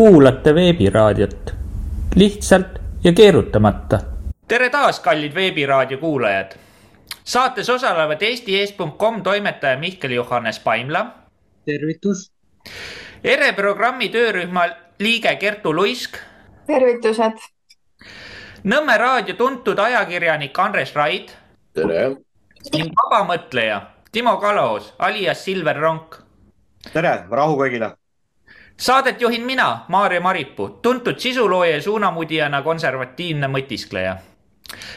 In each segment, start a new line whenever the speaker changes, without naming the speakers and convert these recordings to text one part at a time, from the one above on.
kuulate veebiraadiot lihtsalt ja keerutamata.
tere taas, kallid Veebiraadio kuulajad. saates osalevad eesti.com toimetaja Mihkel Johannes Paimla.
tervitus.
ERE programmi töörühma liige Kertu Luisk.
tervitused.
Nõmme raadio tuntud ajakirjanik Andres Raid.
tere.
ning vabamõtleja Timo Kalaos alias Silver Ronk.
tere, rahu kõigile
saadet juhin mina, Maarja Maripuu, tuntud sisulooja ja suunamudijana konservatiivne mõtiskleja.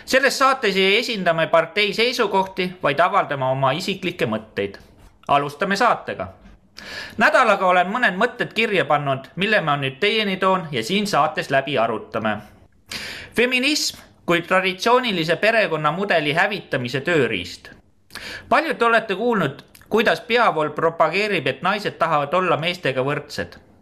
selles saates ei esinda me partei seisukohti, vaid avaldame oma isiklikke mõtteid. alustame saatega. nädalaga olen mõned mõtted kirja pannud, mille ma nüüd teieni toon ja siin saates läbi arutame. feminism kui traditsioonilise perekonnamudeli hävitamise tööriist. paljud olete kuulnud kuidas peavool propageerib, et naised tahavad olla meestega võrdsed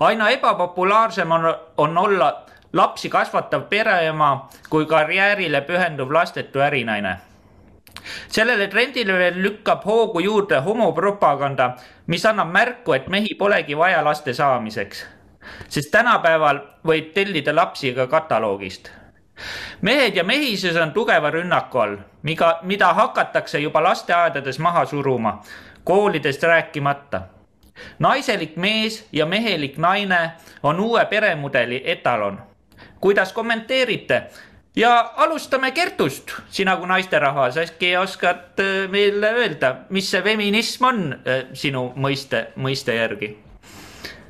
aina ebapopulaarsem on, on olla lapsi kasvatav pereema kui karjäärile pühenduv lastetu ärinaine. sellele trendile veel lükkab hoogu juurde homopropaganda, mis annab märku, et mehi polegi vaja laste saamiseks. sest tänapäeval võib tellida lapsi ka kataloogist. mehed ja mehisus on tugeva rünnaku all, mida, mida hakatakse juba lasteaedades maha suruma, koolidest rääkimata naiselik mees ja mehelik naine on uue peremudeli etalon. kuidas kommenteerite? ja alustame Kertust, sina kui naisterahvas, äkki oskad äh, meile öelda, mis see feminism on äh, sinu mõiste, mõiste järgi?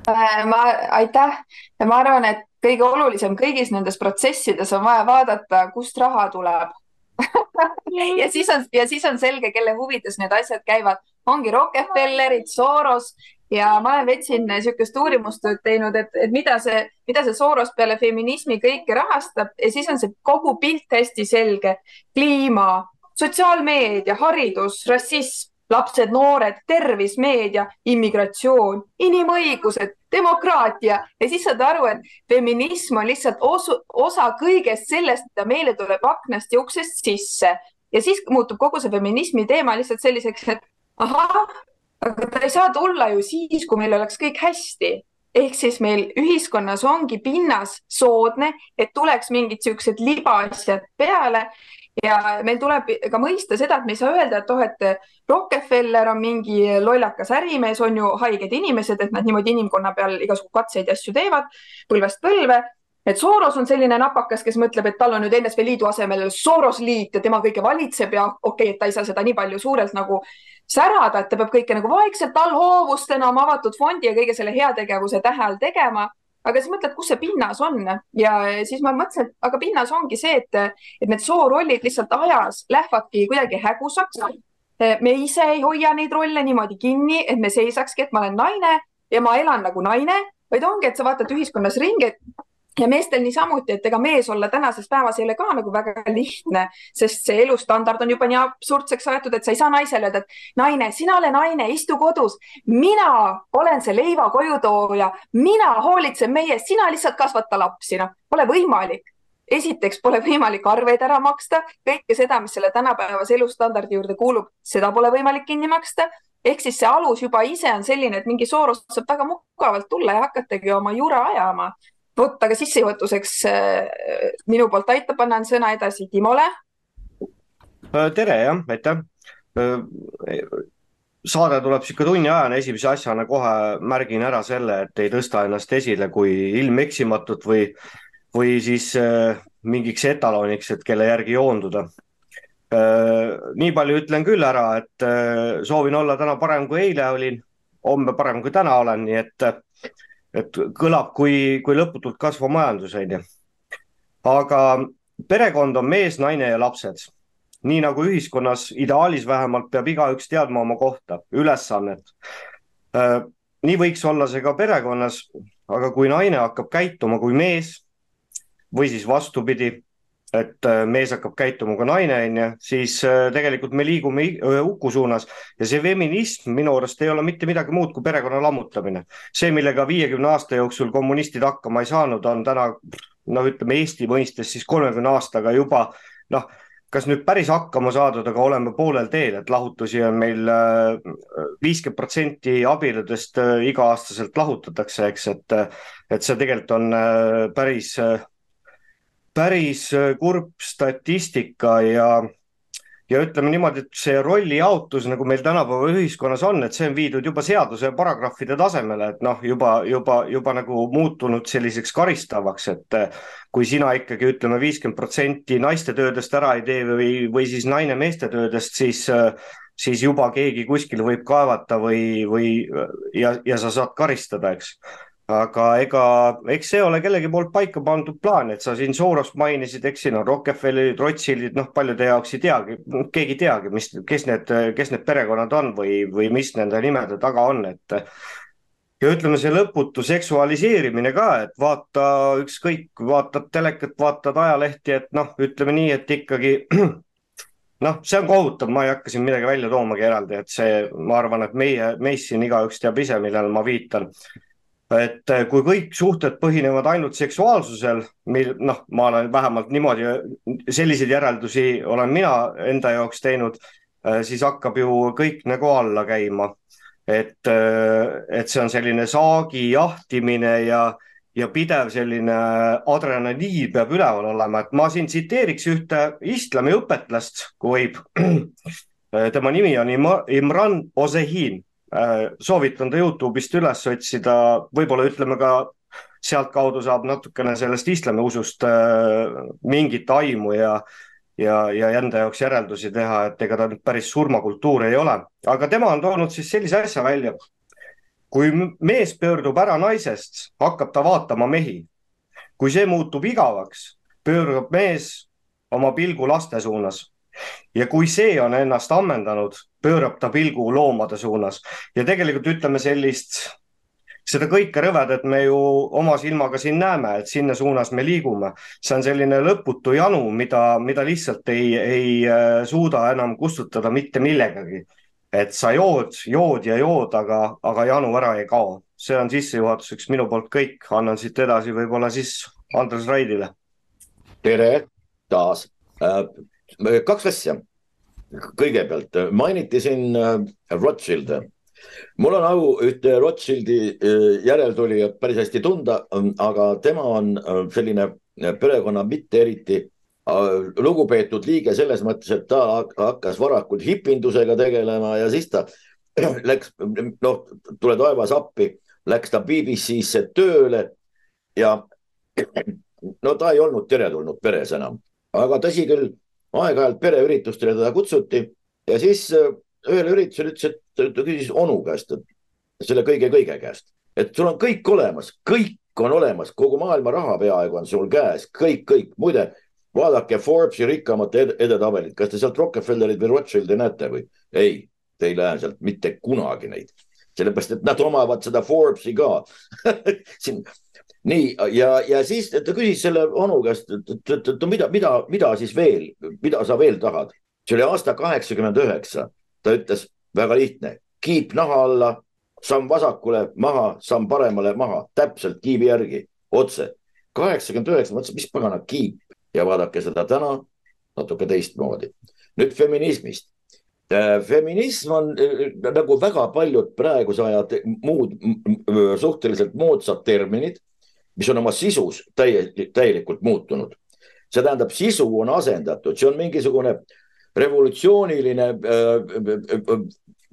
Äh, ma, aitäh, ma arvan, et kõige olulisem kõigis nendes protsessides on vaja vaadata, kust raha tuleb ja siis on, ja siis on selge, kelle huvides need asjad käivad. ongi Rockefellerid, Soros ja ma olen veits siin niisugust uurimustööd teinud, et, et mida see, mida see Soros peale feminismi kõike rahastab. Ja siis on see kogu pilt hästi selge. kliima, sotsiaalmeedia, haridus, rassism, lapsed, noored, tervis, meedia, immigratsioon, inimõigused, demokraatia. Ja siis saad aru, et feminism on lihtsalt osu, osa kõigest sellest, mida meile tuleb aknast ja uksest sisse. Ja siis muutub kogu see feminismi teema lihtsalt selliseks, et ahah, aga ta ei saa tulla ju siis, kui meil oleks kõik hästi. ehk siis meil ühiskonnas ongi pinnas soodne, et tuleks mingid siuksed libaasjad peale ja meil tuleb ka mõista seda, et me ei saa öelda, et oh, et Rockefeller on mingi lollakas ärimees, on ju haiged inimesed, et nad niimoodi inimkonna peal igasugu katseid ja asju teevad põlvest põlve et Soros on selline napakas, kes mõtleb, et tal on nüüd NSV Liidu asemel Soros liit ja tema kõike valitseb ja okei okay,, et ta ei saa seda nii palju suurelt nagu särada, et ta peab kõike nagu vaikselt allhoovustena oma avatud fondi ja kõige selle heategevuse tähe all tegema. aga siis mõtled, kus see pinnas on ja siis ma mõtlesin, et aga pinnas ongi see, et, et need soorollid lihtsalt ajas lähevadki kuidagi hägusaks. me ise ei hoia neid rolle niimoodi kinni, et me seisakski, et ma olen naine ja ma elan nagu naine, vaid ongi, et sa vaatad ühiskonnas ringi, et ja meestel niisamuti, et ega mees olla tänases päevas ei ole ka nagu väga lihtne, sest see elustandard on juba nii absurdseks aetud, et sa ei saa naisele öelda, et naine, sina ole naine, istu kodus, mina olen see leiva kojutooja, mina hoolitsen meie sina lihtsalt kasvata lapsi, noh, pole võimalik. Esiteks pole võimalik arveid ära maksta, kõike seda, mis selle tänapäevase elustandardi juurde kuulub, seda pole võimalik kinni maksta. ehk siis see alus juba ise on selline, et mingi Soros saab väga mugavalt tulla ja hakatagi oma jura ajama vot, aga sissejuhatuseks äh, minu poolt aitab, annan sõna edasi Timole.
Äh, tere, jah, aitäh. Äh, saade tuleb sihuke tunniajane, esimese asjana kohe märgin ära selle, et ei tõsta ennast esile kui ilmeksimatut või, või siis mingiks etaloniks, et kelle järgi joonduda. nii palju ütlen küll ära, et soovin olla täna parem kui eile olin, homme parem kui täna olen, nii et et kõlab kui, kui lõputult kasvav majandus, on ju. aga perekond on mees, naine ja lapsed. nii nagu ühiskonnas ideaalis vähemalt peab igaüks teadma oma kohta, ülesannet. Äh, nii võiks olla see ka perekonnas, aga kui naine hakkab käituma kui mees või siis vastupidi et äh, mees hakkab käituma kui naine, onju, siis äh, tegelikult me liigume huku suunas ja see feminism minu arust ei ole mitte midagi muud kui perekonna lammutamine. see, millega viiekümne aasta jooksul kommunistid hakkama ei saanud, on täna noh, ütleme Eesti mõistes siis kolmekümne aastaga juba noh, kas nüüd päris hakkama saadud, aga oleme poolel teel, et lahutusi on meil viiskümmend protsenti abieludest iga-aastaselt lahutatakse, eks, et, et see tegelikult on päris, päris kurb statistika ja ja ütleme niimoodi, et see rollijaotus, nagu meil tänapäeva ühiskonnas on, et see on viidud juba seaduse paragrahvide tasemele, et noh, juba, juba, juba nagu muutunud selliseks karistavaks, et eh, kui sina ikkagi ütleme, viiskümmend protsenti naiste töödest ära ei tee või, või siis naine meeste töödest, siis eh, siis juba keegi kuskil võib kaevata või, või ja, ja sa saad karistada, eks aga ega, eks see ole kellegi poolt paika pandud plaan, et sa siin Soros mainisid, eks siin on Rockefellerid, Rothschildid, noh, paljude jaoks ei teagi, keegi ei teagi, mis, kes need, kes need perekonnad on või, või mis nende nimede taga on, et ja ütleme, see lõputu seksualiseerimine ka, et vaata ükskõik, vaatad telekat, vaatad ajalehti, et noh, ütleme nii, et ikkagi noh, see on kohutav, ma ei hakka siin midagi välja toomagi eraldi, et see, ma arvan, et meie, meist siin igaüks teab ise, millele ma viitan et eh, kui kõik suhted põhinevad ainult seksuaalsusel, mil noh, ma olen vähemalt niimoodi, selliseid järeldusi olen mina enda jaoks teinud, eh, siis hakkab ju kõik nagu alla käima. et, eh, et see on selline saagi jahtimine ja, ja pidev selline adrenaliin peab üleval olema, et ma siin tsiteeriks ühte islami õpetlast, kui võib. tema nimi on Imran Ozehin Äh, soovitan ta Youtube'ist üles otsida, võib-olla ütleme ka sealtkaudu saab natukene sellest islamiusust äh, mingit aimu ja, ja, ja enda jaoks järeldusi teha, et ega ta nüüd päris surmakultuur ei ole, aga tema on toonud siis sellise asja välja. kui mees pöördub ära naisest, hakkab ta vaatama mehi. kui see muutub igavaks, pöörab mees oma pilgu laste suunas ja kui see on ennast ammendanud, pöörab ta pilgu loomade suunas ja tegelikult ütleme sellist, seda kõike rõvedat me ju oma silmaga siin näeme, et sinna suunas me liigume. see on selline lõputu janu, mida, mida lihtsalt ei, ei äh, suuda enam kustutada mitte millegagi. et sa jood, jood ja jood, aga, aga janu ära ei kao. see on sissejuhatuseks minu poolt kõik, annan siit edasi võib-olla siis Andres Raidile.
tere taas äh, kaks asja. kõigepealt mainiti siin äh, Rothschilde. mul on au ühte Rothschildi äh, järeltulijat päris hästi tunda, aga tema on äh, selline perekonna mitte eriti lugupeetud liige selles mõttes, et ta hakkas varakult hipindusega tegelema ja siis ta läks, noh, tule taevas appi, läks ta BBC-sse tööle ja no ta ei olnud teretulnud peres enam, aga tõsi küll, aeg-ajalt pereüritustele teda kutsuti ja siis äh, ühel üritusel ütles, et ta küsis onu käest, selle kõige-kõige käest, et sul on kõik olemas, kõik on olemas, kogu maailma raha peaaegu on sul käes, kõik, kõik. muide, vaadake Forbesi rikkamate ed edetabelit, kas te sealt Rockefellerit või Rothschildi näete või? ei, te ei näe sealt mitte kunagi neid, sellepärast et nad omavad seda Forbesi ka siin nii ja, ja siis ta küsis selle onu käest, et, et, et, mida, mida, mida siis veel, mida sa veel tahad? see oli aasta kaheksakümmend üheksa. ta ütles väga lihtne, kiip naha alla, samm vasakule maha, samm paremale maha, täpselt kiibi järgi, otse. kaheksakümmend üheksa, mõtlesin, mis pagana kiip ja vaadake seda täna natuke teistmoodi. nüüd feminismist äh, feminism on äh, nagu väga paljud praeguse aja muud suhteliselt moodsad terminid, mis on oma sisus täie, täielikult muutunud. see tähendab, sisu on asendatud, see on mingisugune revolutsiooniline äh,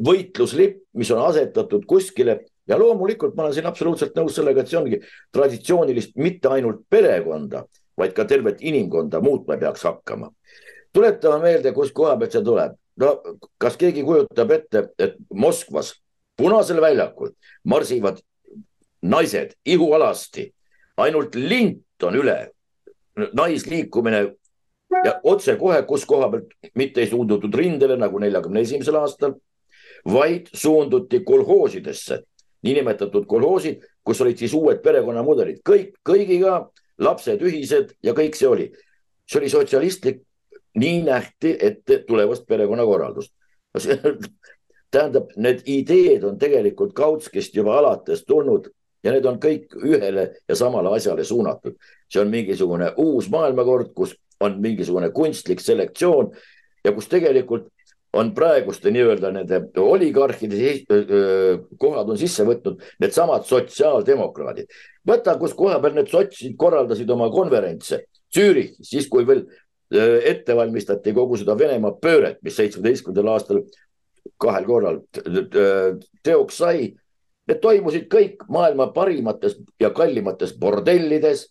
võitluslipp, mis on asetatud kuskile ja loomulikult ma olen siin absoluutselt nõus sellega, et see ongi traditsioonilist mitte ainult perekonda, vaid ka tervet inimkonda muutma peaks hakkama. tuletame meelde, kust koha pealt see tuleb. no kas keegi kujutab ette, et Moskvas Punasel väljakul marsivad naised ihualasti ainult lint on üle, naisliikumine ja otsekohe, kus koha pealt mitte ei suundutud rindele nagu neljakümne esimesel aastal, vaid suunduti kolhoosidesse, niinimetatud kolhoosid, kus olid siis uued perekonnamudelid, kõik, kõigiga lapsed ühised ja kõik see oli. see oli sotsialistlik, nii nähti ette tulevast perekonnakorraldust. Tähendab, need ideed on tegelikult Kautskist juba alates tulnud ja need on kõik ühele ja samale asjale suunatud. see on mingisugune uus maailmakord, kus on mingisugune kunstlik selektsioon ja kus tegelikult on praeguste nii-öelda nende oligarhide kohad on sisse võtnud needsamad sotsiaaldemokraadid. võta, kus koha peal need sotsid korraldasid oma konverentse Zürichis, siis kui veel ette valmistati kogu seda Venemaa pööret, mis seitsmeteistkümnendal aastal kahel korral teoks sai. Need toimusid kõik maailma parimates ja kallimates bordellides,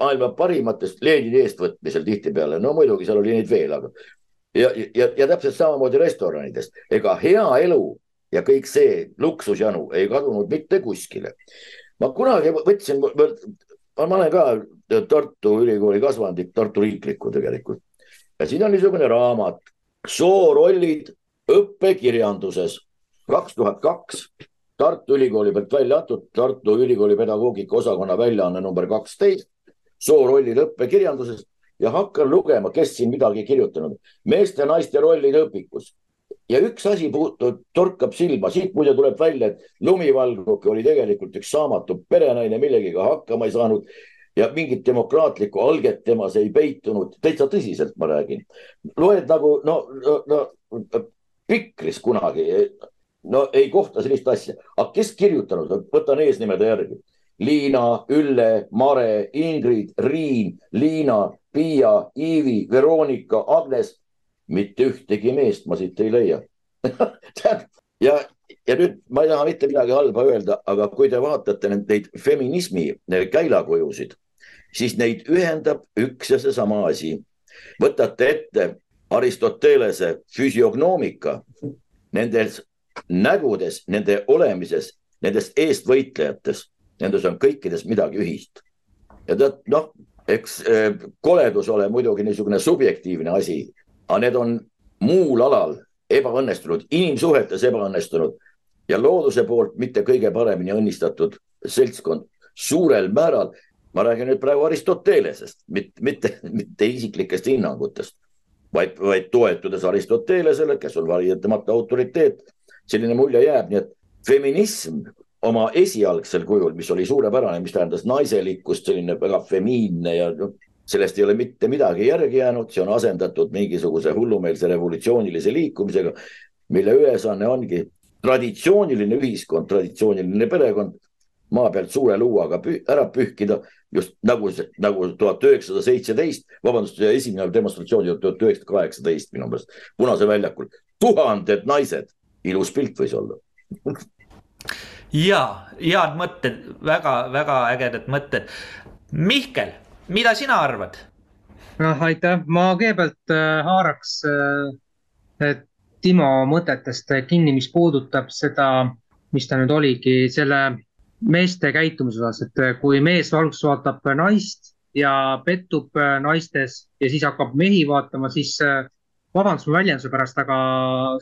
maailma parimates Lenini eestvõtmisel tihtipeale. no muidugi seal oli neid veel, aga ja, ja, ja täpselt samamoodi restoranides. ega hea elu ja kõik see luksusjanu ei kadunud mitte kuskile. ma kunagi võtsin, ma olen ka Tartu Ülikooli kasvandik, Tartu riiklikku tegelikult. ja siin on niisugune raamat, soorollid õppekirjanduses kaks tuhat kaks Tartu Ülikooli pealt välja antud, Tartu Ülikooli pedagoogika osakonna väljaanne number kaksteist, soorollid õppekirjanduses ja hakkan lugema, kes siin midagi kirjutanud. meeste-naiste rollid õpikus. ja üks asi puutub, torkab silma, siit muide tuleb välja, et Lumivalguki oli tegelikult üks saamatu perenaine, millegagi hakkama ei saanud ja mingit demokraatlikku alget temas ei peitunud, täitsa tõsiselt ma räägin. loed nagu no, no, no Pikris kunagi, no ei kohta sellist asja, aga kes kirjutanud, võtan eesnimede järgi. Liina, Ülle, Mare, Ingrid, Riin, Liina, Piia, Iivi, Veronika, Agnes. mitte ühtegi meest ma siit ei leia ja, ja nüüd ma ei taha mitte midagi halba öelda, aga kui te vaatate neid feminismi käilakujusid, siis neid ühendab üks ja seesama asi. võtate ette Aristotelese füsiognoomika, nendes nägudes, nende olemises, nendes eestvõitlejates, nendes on kõikides midagi ühist. ja tead, noh, eks eh, koledus ole muidugi niisugune subjektiivne asi, aga need on muul alal ebaõnnestunud, inimsuhetes ebaõnnestunud ja looduse poolt mitte kõige paremini õnnistatud seltskond suurel määral. ma räägin nüüd praegu Aristotelesest, mitte, mitte, mitte isiklikest hinnangutest, vaid, vaid toetudes Aristotelesele, kes on vaieldamatu autoriteet. Selline mulje jääb, nii et feminism oma esialgsel kujul, mis oli suurepärane, mis tähendas naiselikkust, selline väga femiinne ja noh, sellest ei ole mitte midagi järgi jäänud, see on asendatud mingisuguse hullumeelse revolutsioonilise liikumisega, mille ülesanne ongi traditsiooniline ühiskond, traditsiooniline perekond maa pealt suure luuaga püh ära pühkida, just nagu, nagu tuhat üheksasada seitseteist, vabandust, esimene demonstratsioon oli tuhat üheksasada kaheksateist minu meelest, Punasel väljakul, tuhanded naised, ilus pilt võis olla
ja head mõtted väga,, väga-väga ägedad mõtted. Mihkel, mida sina arvad?
noh, aitäh, ma kõigepealt äh, haaraks äh, Timo mõtetest kinni, mis puudutab seda, mis ta nüüd oligi, selle meeste käitumise osas, et äh, kui mees alguses vaatab naist ja pettub äh, naistes ja siis hakkab mehi vaatama, siis äh, vabandust mu väljenduse pärast, aga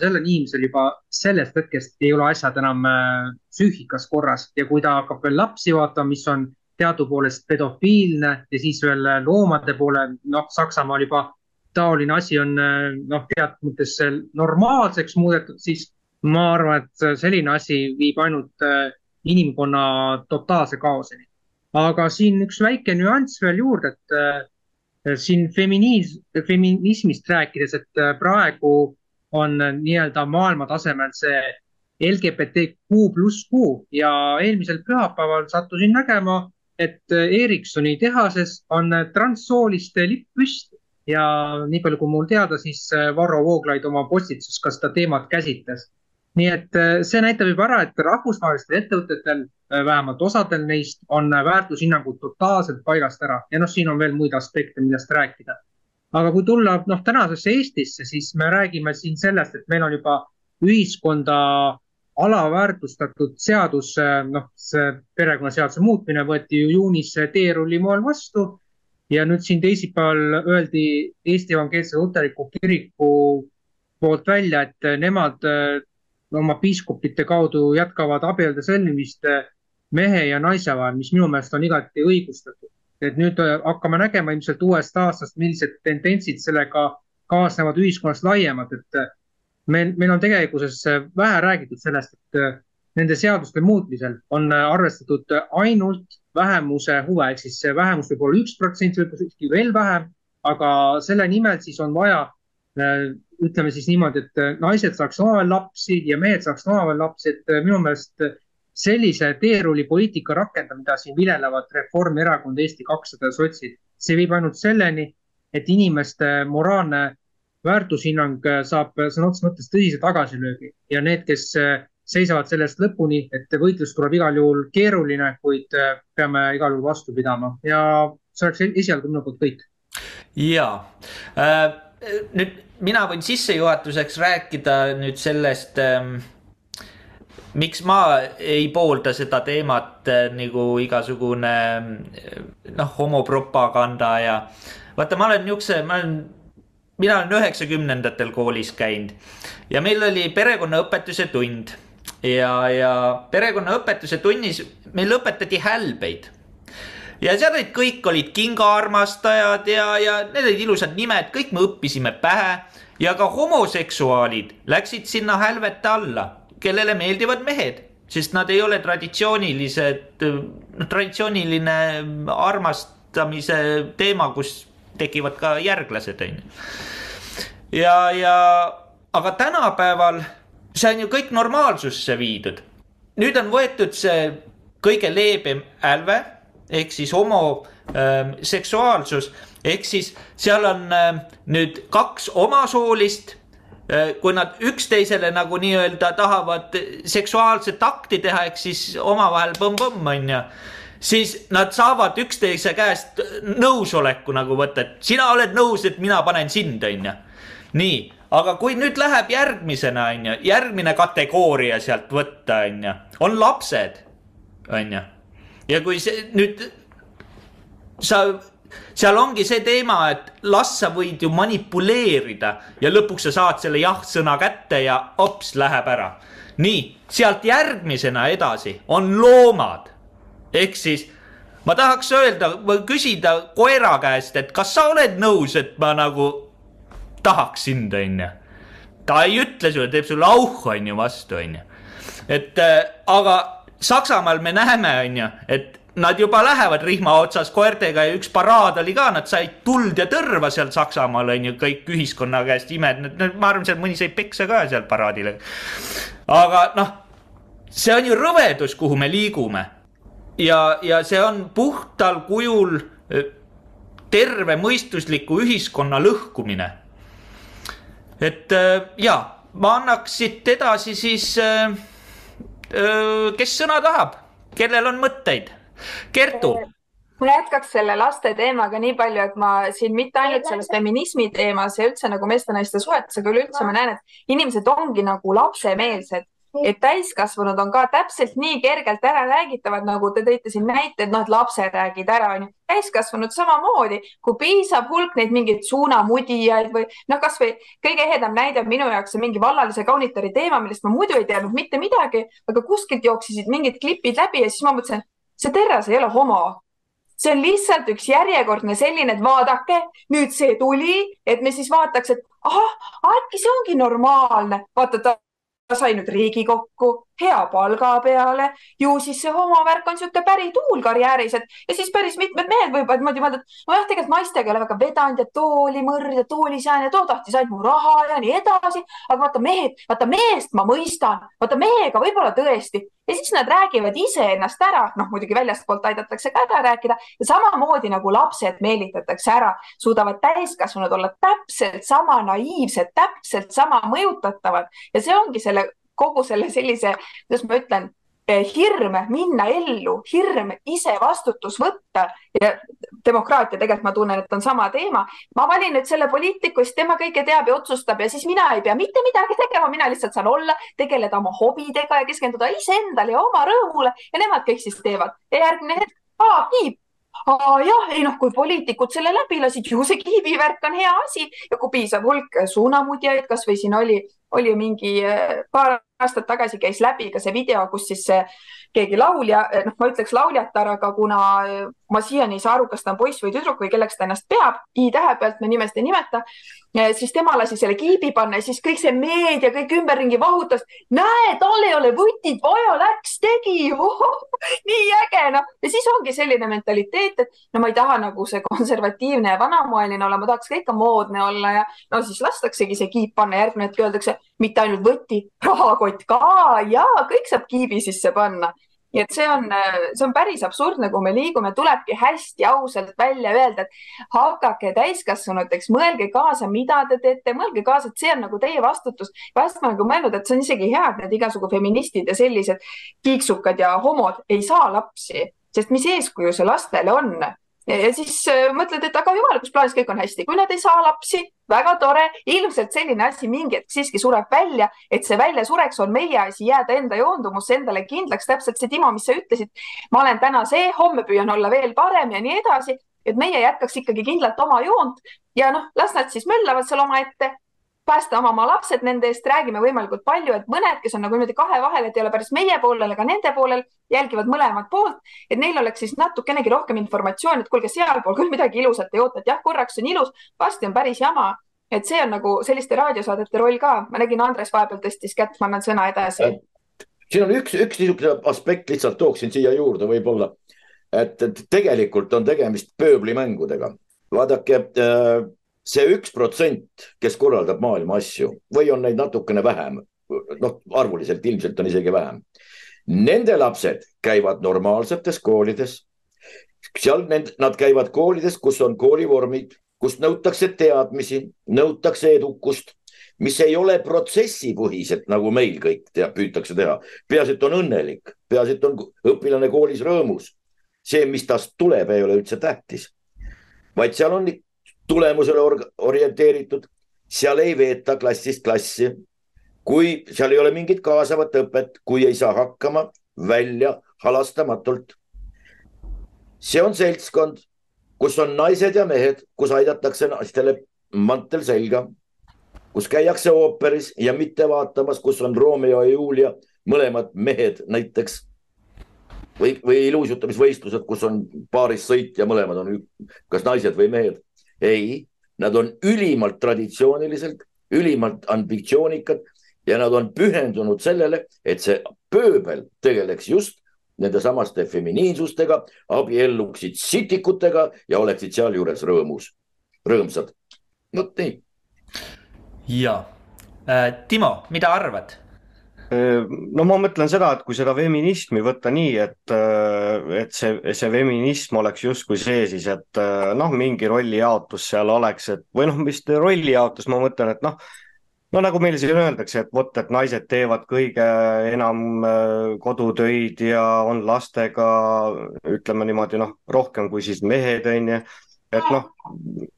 sellel inimesel juba sellest hetkest ei ole asjad enam äh, psüühikas korras ja kui ta hakkab veel lapsi vaatama, mis on teadupoolest pedofiilne ja siis veel äh, loomade poole, noh, Saksamaal juba taoline asi on äh, noh, teatud mõttes normaalseks muudetud, siis ma arvan, et selline asi viib ainult inimkonna totaalse kaoseni. aga siin üks väike nüanss veel juurde, et siin feminiis-, feminismist rääkides, et äh, praegu on äh, nii-öelda maailma tasemel see LGBTQ pluss Q ja eelmisel pühapäeval sattusin nägema, et Ericssoni tehases on transsooliste lipp püsti ja nii palju, kui mul teada, siis Varro Vooglaid oma postituses ka seda teemat käsitles nii et äh, see näitab juba ära, et rahvusvahelistel ettevõtetel, äh, vähemalt osadel neist, on äh, väärtushinnangud totaalselt paigast ära ja noh, siin on veel muid aspekte, millest rääkida. aga kui tulla noh, tänasesse Eestisse, siis me räägime siin sellest, et meil on juba ühiskonda alaväärtustatud seadus, noh, see perekonnaseaduse muutmine võeti ju juunis teerulli moel vastu ja nüüd siin teisipäeval öeldi Eesti Evangeelse Luterliku Kiriku poolt välja, et nemad oma piiskopite kaudu jätkavad abielude sõlmimist eh, mehe ja naise vahel, mis minu meelest on igati õigustatud. et nüüd eh, hakkame nägema ilmselt uuest aastast, millised tendentsid sellega kaasnevad ühiskonnas laiemalt, et eh, meil, meil on tegelikkuses vähe räägitud sellest, et nende seaduste muutmisel on arvestatud ainult vähemuse huve, ehk siis vähemus võib olla üks protsent, võib-olla veel vähem, aga selle nimel siis on vaja, ütleme siis niimoodi, et naised saaks omavahel lapsi ja mehed saaks omavahel lapsi, et minu meelest sellise teerullipoliitika rakendamine, mida siin viljelevad Reformierakond, Eesti kakssada ja sotsid, see viib ainult selleni, et inimeste moraalne väärtushinnang saab sõna otseses mõttes tõsise tagasilöögi. Ja need, kes seisavad sellest lõpuni, et võitlus tuleb igal juhul keeruline, kuid peame igal juhul vastu pidama. Ja see oleks esialgu minu poolt kõik.
ja äh, nüüd mina võin sissejuhatuseks rääkida nüüd sellest äh, miks ma ei poolda seda teemat äh, nagu igasugune äh, noh, homopropaganda ja vaata, ma olen niisuguse, ma olen, mina olen üheksakümnendatel koolis käinud ja meil oli perekonnaõpetuse tund. Ja, ja perekonnaõpetuse tunnis meil õpetati hälbeid ja seal olid kõik olid kingaarmastajad ja, ja need olid ilusad nimed, kõik me õppisime pähe ja ka homoseksuaalid läksid sinna hälvete alla kellele meeldivad mehed, sest nad ei ole traditsioonilised, noh traditsiooniline armastamise teema, kus tekivad ka järglased, on ju. ja, ja aga tänapäeval see on ju kõik normaalsusse viidud. nüüd on võetud see kõige leebem hälve ehk siis homoseksuaalsus ähm, ehk siis seal on äh, nüüd kaks omasoolist Äh, kui nad üksteisele nagu nii-öelda tahavad seksuaalset akti teha, ehk siis omavahel põmm-põmm on ju. siis nad saavad üksteise käest nõusoleku nagu võtta, et sina oled nõus, et mina panen sind, on ju. nii, aga kui nüüd läheb järgmisena, on ju, järgmine kategooria sealt võtta, on ju, on lapsed, on ju. Ja kui see nüüd sa seal ongi see teema, et las sa võid ju manipuleerida ja lõpuks sa saad selle jah-sõna kätte ja hops, läheb ära. nii, sealt järgmisena edasi on loomad. ehk siis ma tahaks öelda või küsida koera käest, et kas sa oled nõus, et ma nagu tahaks sind, onju. ta ei ütle sulle, teeb sulle auh, onju, vastu, onju. et äh, aga Saksamaal me näeme, onju, et Nad juba lähevad rihma otsas koertega ja üks paraad oli ka, nad said tuld ja tõrva seal Saksamaal on ju kõik ühiskonna käest imed, ma arvan, seal mõni sai peksa ka seal paraadil. aga noh, see on ju rõvedus, kuhu me liigume. ja, ja see on puhtal kujul tervemõistusliku ühiskonna lõhkumine. et ja, ma annaks siit edasi siis, kes sõna tahab, kellel on mõtteid? Kertu.
Ma jätkaks selle laste teemaga nii palju, et ma siin mitte ainult selles feminismi teemas ja üldse nagu meeste-naiste suhetes, aga üleüldse ma näen, et inimesed ongi nagu lapsemeelsed et täiskasvanud on ka täpselt nii kergelt ära räägitavad, nagu te tõite siin näite, et noh, et lapsed räägid ära, onju. täiskasvanud samamoodi, kui piisab hulk neid mingeid suunamudijaid või noh, kasvõi kõige ehedam näide on minu jaoks see mingi vallalise kaunitari teema, millest ma muidu ei teadnud mitte midagi, aga kuskilt jooksesid mingid klipid läbi ja siis ma mõtlesin, see Terras ei ole homo. see on lihtsalt üks järjekordne selline, et vaadake, nüüd see tuli, et me siis vaataks, et ahah, äkki see ongi normaalne. vaata, ta sai nüüd Riigikokku, hea palga peale, ju siis see homovärk on niisugune pärituul karjääris, et ja siis päris mitmed mehed võivad niimoodi mõelda, et nojah, tegelikult naistega ei ole väga vedanud ja tooli mõrd ja tooli sään ja too tahtis ainult mu raha ja nii edasi. aga vaata mehed, vaata meest ma mõistan, vaata mehega võib-olla tõesti. Ja siis nad räägivad iseennast ära, noh muidugi väljastpoolt aidatakse ka ära rääkida. Ja samamoodi nagu lapsed meelitatakse ära, suudavad täiskasvanud olla täpselt sama naiivsed, täpselt sama mõjutatavad. Ja see ongi selle kogu selle sellise, kuidas ma ütlen, eh, hirm minna ellu, hirm ise vastutus võtta ja demokraatia tegelikult ma tunnen, et on sama teema. ma valin nüüd selle poliitiku, siis tema kõike teab ja otsustab ja siis mina ei pea mitte midagi tegema, mina lihtsalt saan olla, tegeleda oma hobidega ja keskenduda iseendale ja oma rõõmule ja nemad kõik siis teevad. Ja järgmine hetk, aa, kiip Aa, jah, ei noh, kui poliitikud selle läbi lasid, ju see kiibivärk on hea asi. Ja kui piisav hulk suunamudjaid, kasvõi siin oli oli ju mingi äh, paar aastat tagasi käis läbi ka see video, kus siis see keegi laulja, äh, noh, ma ütleks lauljatar, aga kuna ma siiani ei saa aru, kas ta on poiss või tüdruk või kelleks ta ennast peab, i-tähe pealt me nimesid ei nimeta, siis tema lasi selle kiibi panna ja siis kõik see meedia kõik ümberringi vahutas. näe, tal ei ole vutit vaja, läks tegi nii äge, noh. ja siis ongi selline mentaliteet, et no ma ei taha nagu see konservatiivne ja vanamoeline olla, ma tahaks ka ikka moodne olla ja no siis lastaksegi see kiip panna, järgmine hetk öeldakse mitte ainult võti, rahakott ka ja kõik saab kiibi sisse panna nii et see on, see on päris absurdne, kuhu me liigume, tulebki hästi ausalt välja öelda, et hakake täiskasvanuteks, mõelge kaasa, mida te teete, mõelge kaasa, et see on nagu teie vastutus. vahest ma olen nagu mõelnud, et see on isegi hea, et need igasugu feministid ja sellised kiiksukad ja homod ei saa lapsi, sest mis eeskuju see lastele on ja siis äh, mõtled, et aga jumalikus plaanis kõik on hästi, kui nad ei saa lapsi, väga tore, ilmselt selline asi mingi hetk siiski sureb välja, et see välja sureks, on meie asi jääda enda joondumusse endale kindlaks, täpselt see Timo, mis sa ütlesid. ma olen täna see, homme püüan olla veel parem ja nii edasi, et meie jätkaks ikkagi kindlalt oma joont. Ja noh, las nad siis möllavad seal omaette päästa oma, lapsed nende eest, räägime võimalikult palju, et mõned, kes on nagu niimoodi kahe vahel, et ei ole päris meie poolel ega nende poolel, jälgivad mõlemat poolt, et neil oleks siis natukenegi rohkem informatsiooni, et kuulge, sealpool küll midagi ilusat ei oota, et jah, korraks on ilus, varsti on päris jama. et see on nagu selliste raadiosaadete roll ka, ma nägin, Andres vahepeal tõstis kätt, ma annan sõna edasi.
siin on üks, üks niisugune aspekt lihtsalt tooksin siia juurde võib-olla, et tegelikult on tegemist pööblimängudega. vaadake äh, see üks protsent, kes korraldab maailma asju või on neid natukene vähem, noh, arvuliselt ilmselt on isegi vähem. Nende lapsed käivad normaalsetes koolides. seal need, nad käivad koolides, kus on koolivormid, kus nõutakse teadmisi, nõutakse edukust, mis ei ole protsessipõhised, nagu meil kõik teab, püütakse teha. peaasi, et on õnnelik, peaasi, et on õpilane koolis rõõmus. see, mis tast tuleb, ei ole üldse tähtis, vaid seal on tulemusele orienteeritud, seal ei veeta klassist klassi. kui seal ei ole mingit kaasavat õpet, kui ei saa hakkama välja halastamatult. see on seltskond, kus on naised ja mehed, kus aidatakse naistele mantel selga, kus käiakse ooperis ja mitte vaatamas, kus on Romeo ja Julia, mõlemad mehed näiteks või, või iluuisutamisvõistlused, kus on paaris sõit ja mõlemad on kas naised või mehed ei, nad on ülimalt traditsiooniliselt, ülimalt ambitsioonikad ja nad on pühendunud sellele, et see pööbel tegeleks just nende samaste feminiinsustega, abielluksid sitikutega ja oleksid sealjuures rõõmus, rõõmsad. vot nii.
ja äh,, Timo, mida arvad?
No ma mõtlen seda, et kui seda feminismi võtta nii, et, äh, et see, see feminism oleks justkui see siis, et äh, noh, mingi rollijaotus seal oleks, et või noh, vist rollijaotus, ma mõtlen, et noh, no nagu meil siin öeldakse, et vot, et naised teevad kõige enam äh, kodutöid ja on lastega, ütleme niimoodi, noh, rohkem kui siis mehed, on ju et noh,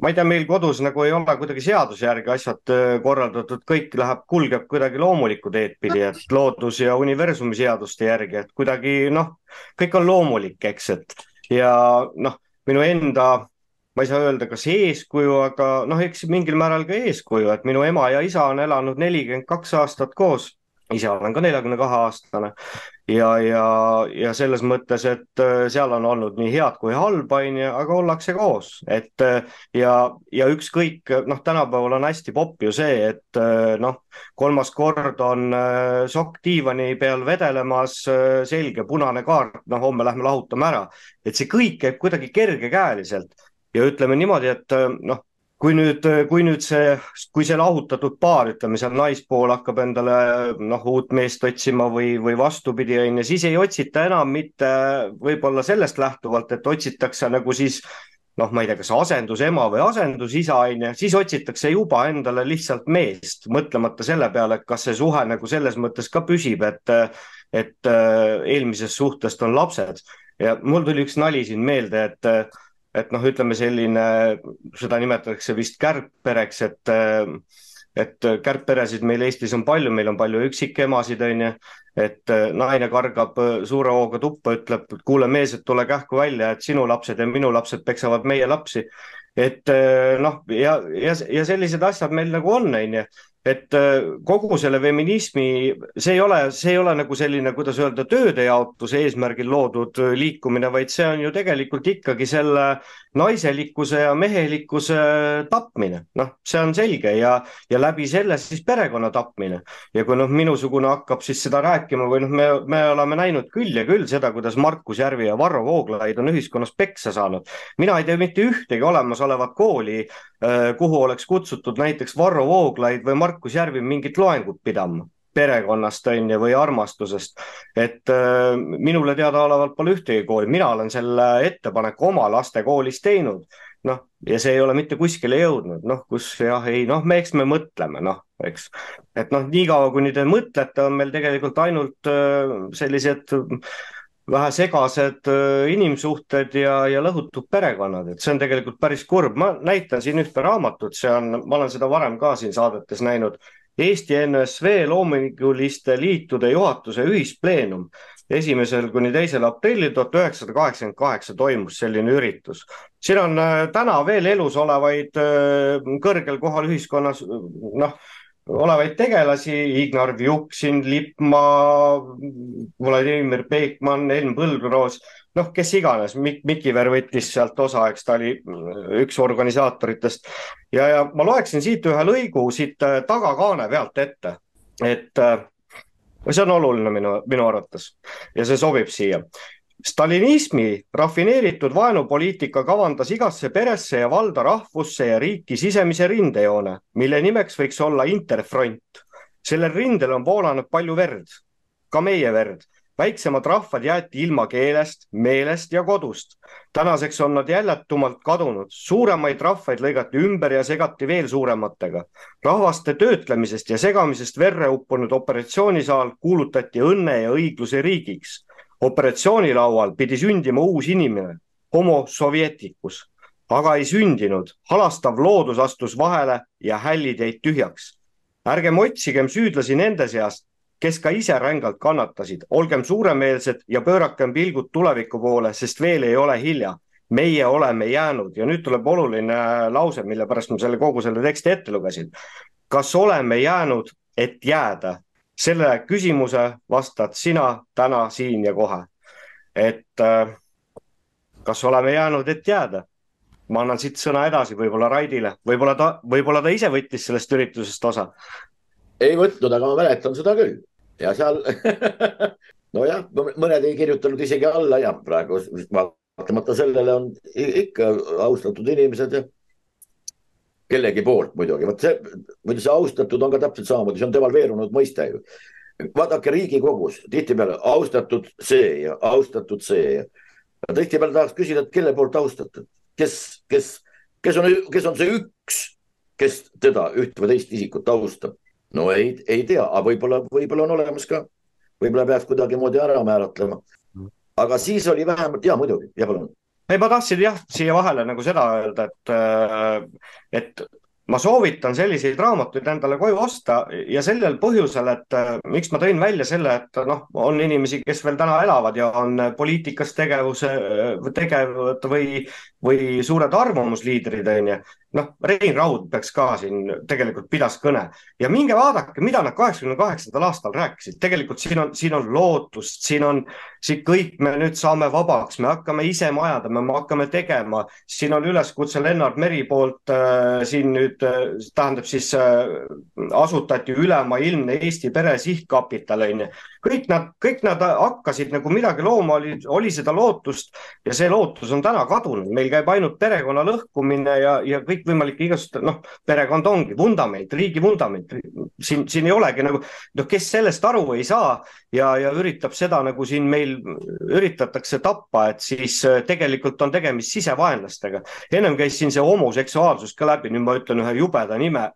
ma ei tea, meil kodus nagu ei ole kuidagi seaduse järgi asjad äh, korraldatud, kõik läheb, kulgeb kuidagi loomulikku teed pidi, et loodus ja universumi seaduste järgi, et kuidagi noh, kõik on loomulik, eks, et ja noh, minu enda, ma ei saa öelda, kas eeskuju, aga noh, eks mingil määral ka eeskuju, et minu ema ja isa on elanud nelikümmend kaks aastat koos ise olen ka neljakümne kahe aastane. Ja, ja, ja selles mõttes, et äh, seal on olnud nii head kui halba, onju, aga ollakse koos, et äh, ja, ja ükskõik, noh, tänapäeval on hästi popp ju see, et äh, noh, kolmas kord on sokk diivani peal vedelemas, selge punane kaart, noh, homme lähme lahutame ära, et see kõik käib kuidagi kergekäeliselt. Ja ütleme niimoodi, et noh kui nüüd, kui nüüd see, kui see lahutatud paar, ütleme seal naispool hakkab endale noh, uut meest otsima või, või vastupidi, on ju, siis ei otsita enam mitte võib-olla sellest lähtuvalt, et otsitakse nagu siis noh, ma ei tea, kas asendusema või asendusisa on ju, siis otsitakse juba endale lihtsalt meest, mõtlemata selle peale, et kas see suhe nagu selles mõttes ka püsib, et, et eelmisest suhtest on lapsed. Ja mul tuli üks nali siin meelde, et et noh, ütleme selline, seda nimetatakse vist kärgpereks, et, et kärgperesid meil Eestis on palju, meil on palju üksikemasid, on ju. et naine kargab suure hooga tuppa, ütleb, kuule mees, et tule kähku välja, et sinu lapsed ja minu lapsed peksavad meie lapsi. et noh, ja, ja, ja sellised asjad meil nagu on, on ju et äh, kogu selle feminismi, see ei ole, see ei ole nagu selline, kuidas öelda, tööde jaotuse eesmärgil loodud liikumine, vaid see on ju tegelikult ikkagi selle naiselikkuse ja mehelikkuse tapmine, noh, see on selge ja, ja läbi selle siis perekonna tapmine. ja kui noh, minusugune hakkab siis seda rääkima või noh, me, me oleme näinud küll ja küll seda, kuidas Markus Järvi ja Varro Vooglaid on ühiskonnas peksa saanud. mina ei tea mitte ühtegi olemasolevat kooli, äh, kuhu oleks kutsutud näiteks Varro Vooglaid või Markus Järvi mingit loengut pidama perekonnast on ju või armastusest. et äh, minule teadaolevalt pole ühtegi kooli, mina olen selle ettepaneku oma laste koolis teinud. noh, ja see ei ole mitte kuskile jõudnud, noh, kus jah, ei noh, eks me mõtleme, noh, eks. et noh, niikaua kuni te mõtlete, on meil tegelikult ainult äh, sellised vähe segased äh, inimsuhted ja, ja lõhutud perekonnad, et see on tegelikult päris kurb. ma näitan siin ühte raamatut, see on, ma olen seda varem ka siin saadetes näinud Eesti NSV Loominguliste Liitude juhatuse ühispleenum. esimesel kuni teisel aprillil tuhat üheksasada kaheksakümmend kaheksa toimus selline üritus. siin on äh, täna veel elus olevaid äh, kõrgel kohal ühiskonnas, noh, olevaid tegelasi, Ignar Vjuksin, Lippmaa, Vladimir Peikmann, Enn Põlvroos noh, kes iganes, Mik-, Mikiver võttis sealt osa, eks ta oli üks organisaatoritest. ja, ja ma loeksin siit ühe lõigu siit äh, tagakaane pealt ette, et äh, see on oluline minu, minu arvates ja see sobib siia. Stalinismi rafineeritud vaenupoliitika kavandas igasse peresse ja valda rahvusse ja riiki sisemise rindejoone, mille nimeks võiks olla Interfront. sellel rindel on voolanud palju verd, ka meie verd väiksemad rahvad jäeti ilma keelest, meelest ja kodust. tänaseks on nad jäljetumalt kadunud, suuremaid rahvaid lõigati ümber ja segati veel suurematega. rahvaste töötlemisest ja segamisest verre uppunud operatsioonisaal kuulutati õnne ja õigluse riigiks. Operatsioonilaual pidi sündima uus inimene, homo sovjeticus, aga ei sündinud. halastav loodus astus vahele ja hällid jäid tühjaks. ärgem otsigem süüdlasi nende seast, kes ka ise rängalt kannatasid, olgem suuremeelsed ja pöörakem pilgud tuleviku poole, sest veel ei ole hilja. meie oleme jäänud ja nüüd tuleb oluline lause, mille pärast ma selle kogu selle teksti ette lugesin. kas oleme jäänud, et jääda? Selle küsimuse vastad sina täna siin ja kohe. et äh, kas oleme jäänud, et jääda? ma annan siit sõna edasi võib-olla Raidile, võib-olla ta, võib-olla ta ise võttis sellest üritusest osa
ei võtnud, aga ma mäletan seda küll ja seal nojah, mõned ei kirjutanud isegi alla ja praegu vaatamata sellele on ikka austatud inimesed ja kellegi poolt muidugi, vot see, muidu see austatud on ka täpselt samamoodi, see on devalveerunud mõiste ju. vaadake Riigikogus tihtipeale austatud see ja austatud see ja tihtipeale tahaks küsida, et kelle poolt austatud, kes, kes, kes on, kes on see üks, kes teda üht või teist isikut austab no ei, ei tea, aga võib-olla, võib-olla on olemas ka, võib-olla peaks kuidagimoodi ära määratlema. aga siis oli vähemalt ja muidugi, ja palun.
Ei, ma tahtsin jah, siia vahele nagu seda öelda, et, äh, et ma soovitan selliseid raamatuid endale koju osta ja sellel põhjusel, et äh, miks ma tõin välja selle, et noh, on inimesi, kes veel täna elavad ja on poliitikas tegevuse, tegevad või, või suured arvamusliidrid, on ju noh, Rein Raud peaks ka siin tegelikult pidas kõne. Ja minge vaadake, mida nad kaheksakümne kaheksandal aastal rääkisid, tegelikult siin on, siin on lootust, siin on, siin kõik me nüüd saame vabaks, me hakkame ise majandama, me hakkame tegema, siin on üleskutse Lennart Meri poolt äh, siin nüüd äh, tähendab siis äh, asutati ülemaailmne Eesti Pere Sihtkapital on ju kõik nad, kõik nad hakkasid nagu midagi looma, oli, oli seda lootust ja see lootus on täna kadunud, meil käib ainult perekonna lõhkumine ja, ja kõikvõimalik igasugused, noh, perekond ongi vundament, riigi vundament. siin, siin ei olegi nagu, noh, kes sellest aru ei saa ja, ja üritab seda nagu siin meil üritatakse tappa, et siis äh, tegelikult on tegemist sisevaenlastega. ennem käis siin see homoseksuaalsus ka läbi, nüüd ma ütlen ühe jubeda nime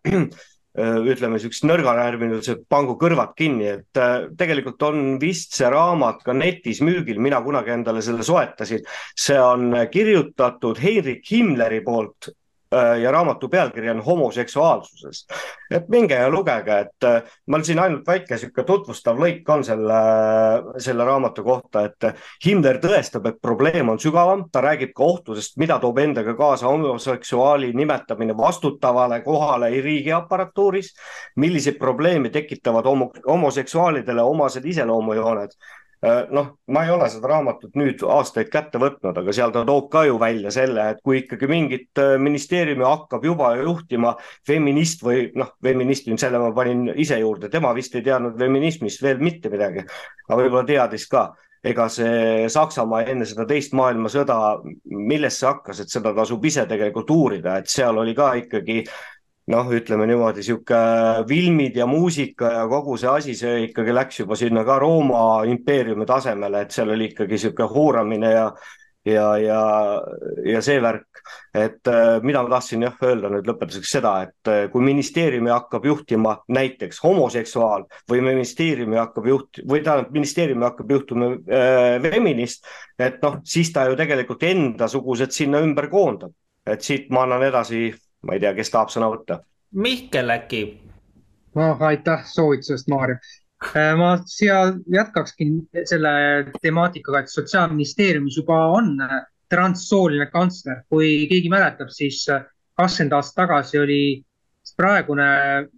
ütleme niisugust nõrganärvilised, pangu kõrvad kinni, et äh, tegelikult on vist see raamat ka netis müügil, mina kunagi endale selle soetasin. see on kirjutatud Heinrich Himmleri poolt äh, ja raamatu pealkiri on homoseksuaalsusest. et minge ja lugege, et äh, mul siin ainult väike sihuke tutvustav lõik on selle, selle raamatu kohta, et Himmler tõestab, et probleem on sügavam, ta räägib ka ohtudest, mida toob endaga kaasa homoseksuaali nimetamine vastutavale kohale riigiaparatuuris, milliseid probleeme tekitavad homo, homoseksuaalidele omased iseloomujooned? Äh, noh, ma ei ole seda raamatut nüüd aastaid kätte võtnud, aga seal ta toob ka ju välja selle, et kui ikkagi mingit äh, ministeeriumi hakkab juba juhtima feminist või noh, feminist, selle ma panin ise juurde, tema vist ei teadnud feminismist veel mitte midagi, aga võib-olla teadis ka. Ega see Saksamaa enne seda teist maailmasõda, millest see hakkas, et seda tasub ise tegelikult uurida, et seal oli ka ikkagi noh, ütleme niimoodi, sihuke filmid ja muusika ja kogu see asi, see ikkagi läks juba sinna ka Rooma impeeriumi tasemele, et seal oli ikkagi sihuke hooramine ja ja, ja, ja see värk, et äh, mida ma tahtsin jah öelda nüüd lõpetuseks seda, et äh, kui ministeeriumi hakkab juhtima näiteks homoseksuaal või ministeeriumi hakkab juht- või tähendab, ministeeriumi hakkab juhtuma äh, feminist, et noh, siis ta ju tegelikult endasugused sinna ümber koondab, et siit ma annan edasi ma ei tea, kes tahab sõna võtta.
Mihkel äkki?
noh, aitäh soovitusest, Maarja. Äh, ma siia jätkakski selle temaatikaga, et Sotsiaalministeeriumis juba on äh, transsooline kantsler, kui keegi mäletab, siis äh, kakskümmend aastat tagasi oli praegune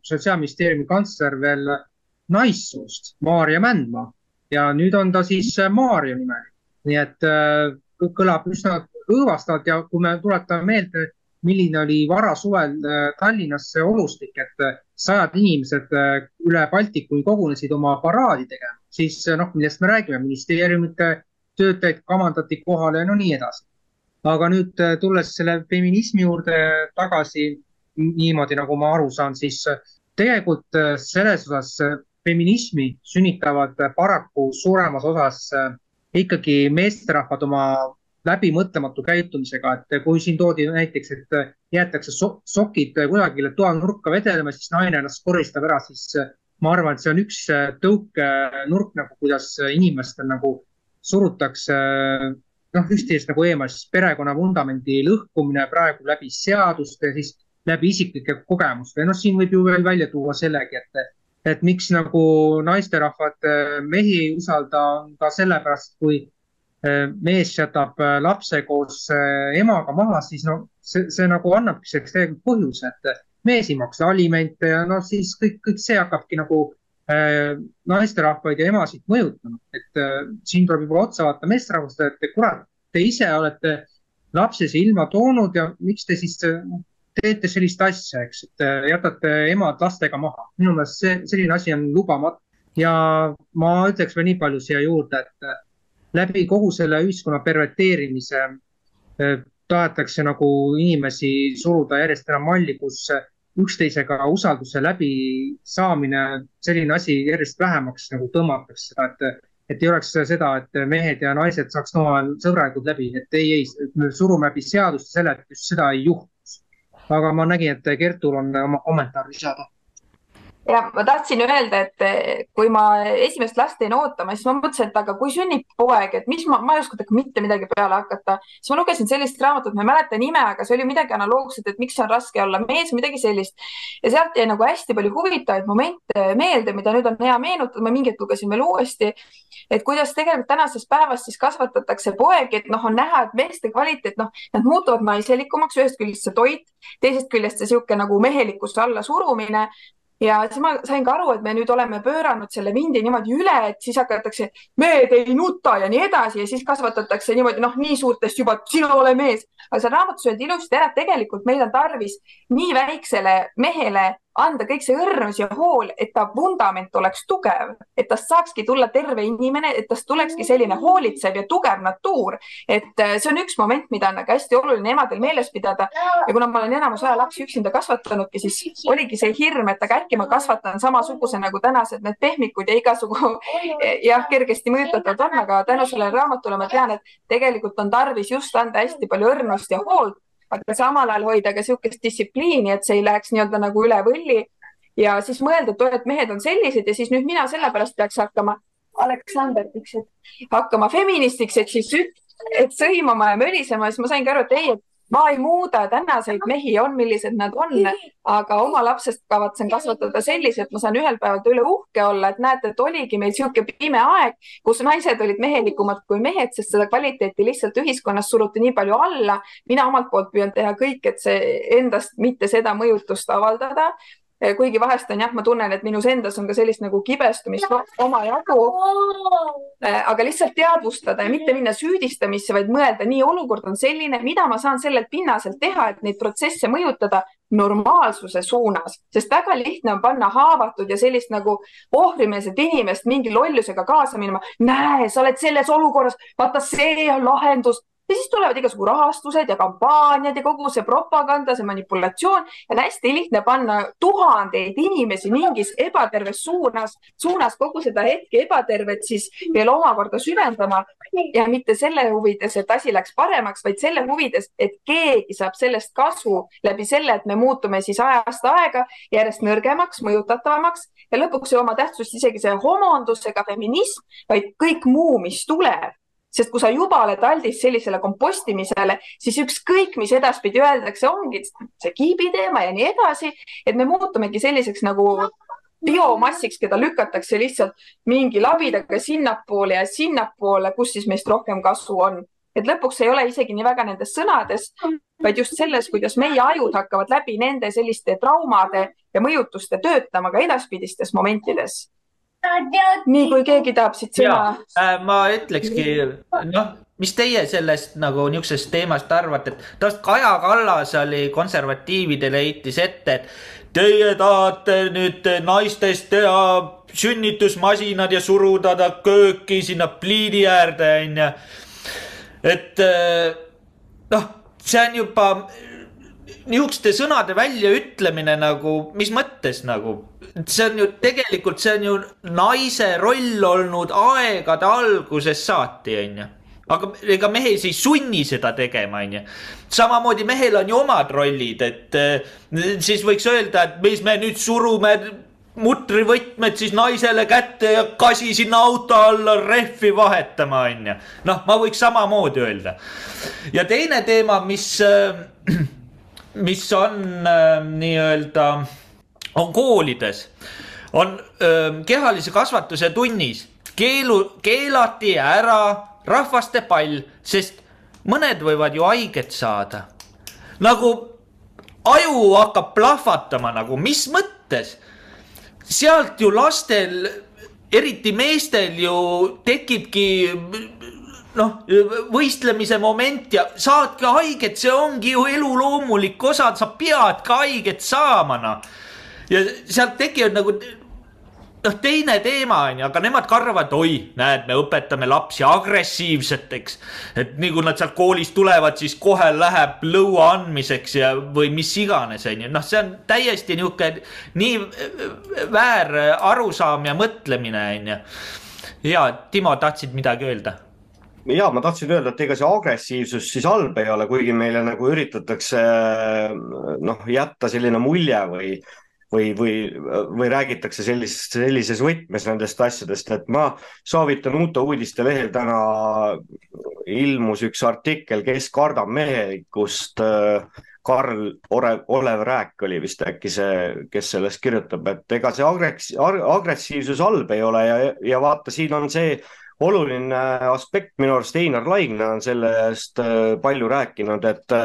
Sotsiaalministeeriumi kantsler veel naissoost, Maarja Mändmaa ja nüüd on ta siis Maarja nimeline. nii et kõlab üsna õõvastavalt ja kui me tuletame meelde milline oli varasuvel äh, Tallinnas see olustik, et äh, sajad inimesed äh, üle Baltikumi kogunesid oma paraadi tegema, siis noh, millest me räägime, ministeeriumite töötajaid kamandati kohale ja no nii edasi. aga nüüd tulles selle feminismi juurde tagasi, niimoodi nagu ma aru saan, siis tegelikult selles osas feminismi sünnitavad paraku suuremas osas ikkagi meesterahvad oma läbimõtlematu käitumisega, et kui siin toodi näiteks, et jäetakse so sokid kusagile toanurka vedelema, siis naine ennast koristab ära, siis ma arvan, et see on üks tõukenurk nagu, kuidas inimestel nagu surutakse noh, üksteisest nagu eemal, siis perekonna vundamendi lõhkumine praegu läbi seaduste, siis läbi isiklike kogemuste. noh, siin võib ju veel välja tuua sellegi, et, et miks nagu naisterahvad mehi ei usalda, on ka sellepärast, kui Äh, mees jätab äh, lapse koos äh, emaga maha, siis no see, see nagu annabki selleks tegelikult põhjuse, et mees ei maksa alimente ja no siis kõik, kõik see hakkabki nagu äh, naisterahvaid ja emasid mõjutama. et äh, siin tuleb juba otsa vaadata meesterahvastele, et kurat, te ise olete lapse siia ilma toonud ja miks te siis teete sellist asja, eks, et jätate emad lastega maha. minu meelest see, selline asi on lubamatu ja ma ütleks veel nii palju siia juurde, et läbi kogu selle ühiskonna perverteerimise äh, tahetakse nagu inimesi suruda järjest enam malli, kus üksteisega usalduse läbisaamine, selline asi järjest vähemaks nagu tõmmatakse seda, et, et ei oleks seda, et mehed ja naised saaks omavahel sõbralikud läbi, et ei, ei, me surume läbi seadust selle, et just seda ei juhtuks. aga ma nägin, et Kertul on oma kommentaar lisada
ja ma tahtsin öelda, et eh, kui ma esimest last jäin ootama, siis ma mõtlesin, et aga kui sünnib poeg, et mis ma, ma ei oska temaga mitte midagi peale hakata. siis ma lugesin sellist raamatut, ma ei mäleta nime, aga see oli midagi analoogset, et miks on raske olla mees, midagi sellist. ja sealt jäi nagu hästi palju huvitavaid momente meelde, mida nüüd on hea meenutada, ma mingi hetk lugesin veel uuesti. et kuidas tegelikult tänases päevas siis kasvatatakse poegi, et noh, on näha, et meeste kvaliteet, noh, nad muutuvad naiselikumaks, ühest küljest see toit, teisest küljest see niisugune nagu mehelikkuse alla surumine ja siis ma sain ka aru, et me nüüd oleme pööranud selle vindi niimoodi üle, et siis hakatakse, mehed ei nuta ja nii edasi ja siis kasvatatakse niimoodi noh, nii suurtest juba, sina ole mees. aga seal raamatus öeldi ilusti ära, et tegelikult meil on tarvis nii väiksele mehele anda kõik see õrnus ja hool, et ta vundament oleks tugev, et tast saakski tulla terve inimene, et tast tulekski selline hoolitsev ja tugev natuur. et äh, see on üks moment, mida on nagu hästi oluline emadel meeles pidada. ja kuna ma olen enamus aja lapsi üksinda kasvatanudki, siis oligi see hirm, et aga äkki ma kasvatan samasuguse nagu tänased need pehmikud ja igasugu jah, kergesti mõjutatavad on, aga tänu sellele raamatule ma tean, et tegelikult on tarvis just anda hästi palju õrnust ja hoolt aga samal ajal hoida ka niisugust distsipliini, et see ei läheks nii-öelda nagu üle võlli. Ja siis mõelda, et et mehed on sellised ja siis nüüd mina sellepärast peaks hakkama Aleksandriks, et hakkama feministiks, et siis, et sõimama ja mölisema, siis ma saingi aru, et ei, et ma ei muuda tänaseid mehi, on millised nad on, aga oma lapsest kavatsen kasvatada sellise, et ma saan ühel päeval üle uhke olla, et näete, et oligi meil niisugune pime aeg, kus naised olid mehelikumad kui mehed, sest seda kvaliteeti lihtsalt ühiskonnas suruti nii palju alla. mina omalt poolt püüan teha kõik, et see endast mitte seda mõjutust avaldada kuigi vahest on jah, ma tunnen, et minus endas on ka sellist nagu kibestumist omajagu. Eh, aga lihtsalt teadvustada ja mitte minna süüdistamisse, vaid mõelda, nii olukord on selline, mida ma saan sellelt pinnaselt teha, et neid protsesse mõjutada normaalsuse suunas, sest väga lihtne on panna haavatud ja sellist nagu ohvrimeelset inimest mingi lollusega kaasa minema. näe, sa oled selles olukorras, vaata, see on lahendus ja siis tulevad igasugu rahastused ja kampaaniad ja kogu see propaganda, see manipulatsioon. Ja on hästi lihtne panna tuhandeid inimesi mingis ebaterves suunas, suunas kogu seda hetke ebatervet siis veel omakorda süvendama. Ja mitte selle huvides, et asi läks paremaks, vaid selle huvides, et keegi saab sellest kasu läbi selle, et me muutume siis ajast aega järjest nõrgemaks, mõjutatavamaks. Ja lõpuks ei oma tähtsust isegi see homondus ega feminism, vaid kõik muu, mis tuleb sest kui sa juba oled aldis sellisele kompostimisele, siis ükskõik, mis edaspidi öeldakse, ongi see kiibi teema ja nii edasi, et me muutumegi selliseks nagu biomassiks, keda lükatakse lihtsalt mingi labidaga sinnapoole ja sinnapoole, kus siis meist rohkem kasu on. et lõpuks ei ole isegi nii väga nendes sõnades, vaid just selles, kuidas meie ajud hakkavad läbi nende selliste traumade ja mõjutuste töötama ka edaspidistes momentides nii kui keegi tahab siit sõna.
Äh, ma ütlekski, noh, mis teie sellest nagu niisugusest teemast arvate, et tõenäoliselt Kaja Kallas oli konservatiividele heitis ette, et teie tahate nüüd naistest teha sünnitusmasinad ja suruda ta kööki sinna pliidi äärde, onju. et äh, noh, see on juba niisuguste sõnade väljaütlemine nagu, mis mõttes nagu see on ju tegelikult, see on ju naise roll olnud aegade algusest saati, onju aga ega mehes ei sunni seda tegema, onju. samamoodi mehel on ju omad rollid, et eh, siis võiks öelda, et mis me nüüd surume mutrivõtmed siis naisele kätte ja kasi sinna auto alla rehvi vahetama, onju. noh, ma võiks samamoodi öelda. ja teine teema, mis, eh, mis on eh, nii-öelda on koolides, on öö, kehalise kasvatuse tunnis keelu, keelati ära rahvaste pall, sest mõned võivad ju haiget saada. nagu aju hakkab plahvatama nagu, mis mõttes? sealt ju lastel, eriti meestel ju tekibki noh, võistlemise moment ja saadki haiget, see ongi ju elu loomulik osa, sa peadki haiget saama, noh ja sealt tekivad nagu noh, teine teema on ju, aga nemad karvavad, oi, näed, me õpetame lapsi agressiivseteks. et nii kui nad sealt koolist tulevad, siis kohe läheb lõua andmiseks ja, või mis iganes, on ju, noh, see on täiesti niisugune nii väär arusaam ja mõtlemine, on ju. ja Timo, tahtsid midagi öelda?
Ja ma tahtsin öelda, et ega see agressiivsus siis halb ei ole, kuigi meile nagu üritatakse noh, jätta selline mulje või või, või, või räägitakse sellises, sellises võtmes nendest asjadest, et ma soovitan Uute Uudiste lehel täna ilmus üks artikkel, kes kardab mehelikkust. Karl Olev, Olev Rääk oli vist äkki see, kes sellest kirjutab, et ega see agress, agressiivsus halb ei ole ja, ja vaata, siin on see oluline aspekt, minu arust Einar Laigna on sellest palju rääkinud, et,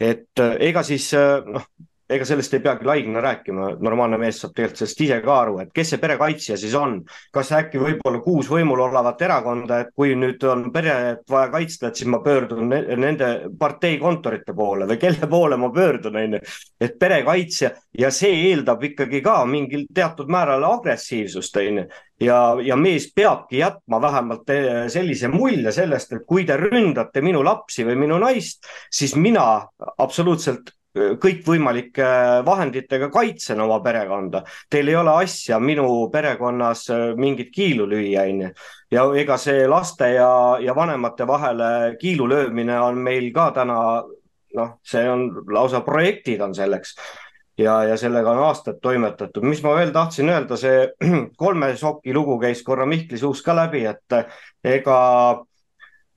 et ega siis noh, ega sellest ei peagi Laigna rääkima, normaalne mees saab tegelikult sellest ise ka aru, et kes see perekaitsja siis on. kas äkki võib-olla kuus võimul olevat erakonda, et kui nüüd on peret vaja kaitsta, et siis ma pöördun nende partei kontorite poole või kelle poole ma pöördun, on ju. et perekaitsja ja see eeldab ikkagi ka mingil teatud määral agressiivsust, on ju ja, ja mees peabki jätma vähemalt eh, sellise mulje sellest, et kui te ründate minu lapsi või minu naist, siis mina absoluutselt kõikvõimalike vahenditega kaitsen oma perekonda. Teil ei ole asja minu perekonnas mingit kiilu lüüa, onju. ja ega see laste ja, ja vanemate vahele kiilu löömine on meil ka täna noh, see on lausa projektid on selleks ja, ja sellega on aastaid toimetatud. mis ma veel tahtsin öelda, see kolme soki lugu käis korra Mihkli suust ka läbi, et ega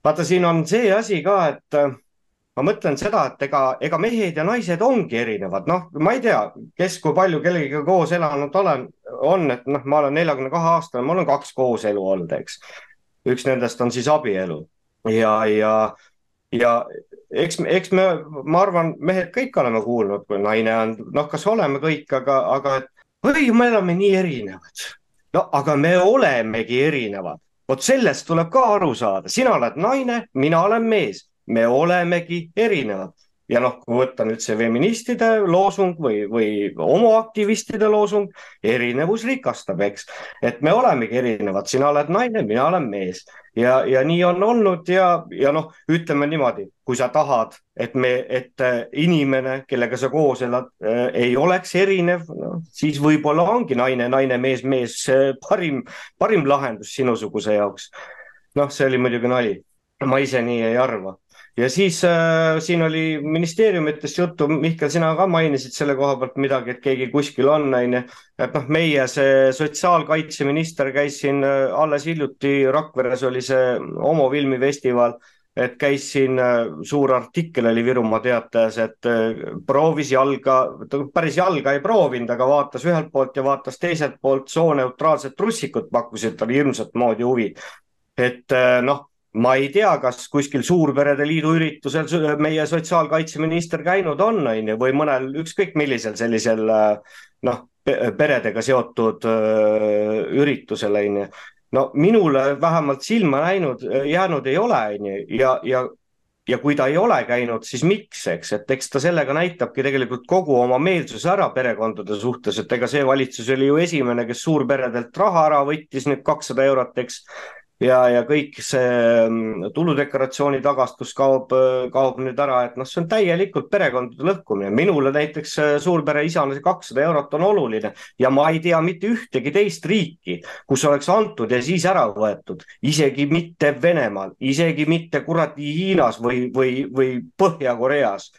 vaata, siin on see asi ka, et ma mõtlen seda, et ega, ega mehed ja naised ongi erinevad, noh, ma ei tea, kes kui palju kellegagi koos elanud olen, on, et noh, ma olen neljakümne kahe aastane, mul on kaks kooselu olnud, eks. üks nendest on siis abielu ja, ja, ja eks, eks me, ma arvan, mehed kõik oleme kuulnud, kui naine on, noh, kas oleme kõik, aga, aga et oi, me oleme nii erinevad. no aga me olemegi erinevad, vot sellest tuleb ka aru saada, sina oled naine, mina olen mees. Me olemegi erinevad ja noh, kui võtta nüüd see feministide loosung või, või homoaktivistide loosung, erinevus rikastab, eks. et me olemegi erinevad, sina oled naine, mina olen mees ja, ja nii on olnud ja, ja noh, ütleme niimoodi, kui sa tahad, et me, et äh, inimene, kellega sa koos elad äh,, ei oleks erinev no,, siis võib-olla ongi naine, naine, mees, mees parim, parim lahendus sinusuguse jaoks. noh, see oli muidugi nali, ma ise nii ei arva ja siis äh, siin oli ministeeriumitest juttu, Mihkel, sina ka mainisid selle koha pealt midagi, et keegi kuskil on, on ju. et noh, meie see sotsiaalkaitseminister käis siin äh, alles hiljuti Rakveres oli see homofilmifestival et käis siin äh, suur artikkel oli Virumaa Teatajas, et äh, proovis jalga, päris jalga ei proovinud, aga vaatas ühelt poolt ja vaatas teiselt poolt sooneutraalset russikut, pakkusid talle hirmsat moodi huvi. et noh ma ei tea, kas kuskil Suurperede Liidu üritusel meie sotsiaalkaitseminister käinud on, on ju, või mõnel ükskõik millisel sellisel noh, peredega seotud üritusel, on ju. no minule vähemalt silma näinud, jäänud ei ole, on ju, ja, ja ja kui ta ei ole käinud, siis miks, eks, et eks ta sellega näitabki tegelikult kogu oma meelsuse ära perekondade suhtes, et ega see valitsus oli ju esimene, kes suurperedelt raha ära võttis, nüüd kakssada eurot, eks ja, ja kõik see mm, tuludeklaratsiooni tagastus kaob, kaob nüüd ära, et noh, see on täielikult perekondade lõhkumine. minule näiteks äh, suurpere isana see kakssada eurot on oluline ja ma ei tea mitte ühtegi teist riiki, kus oleks antud ja siis ära võetud, isegi mitte Venemaal, isegi mitte kuradi Hiinas või, või, või Põhja-Koreas.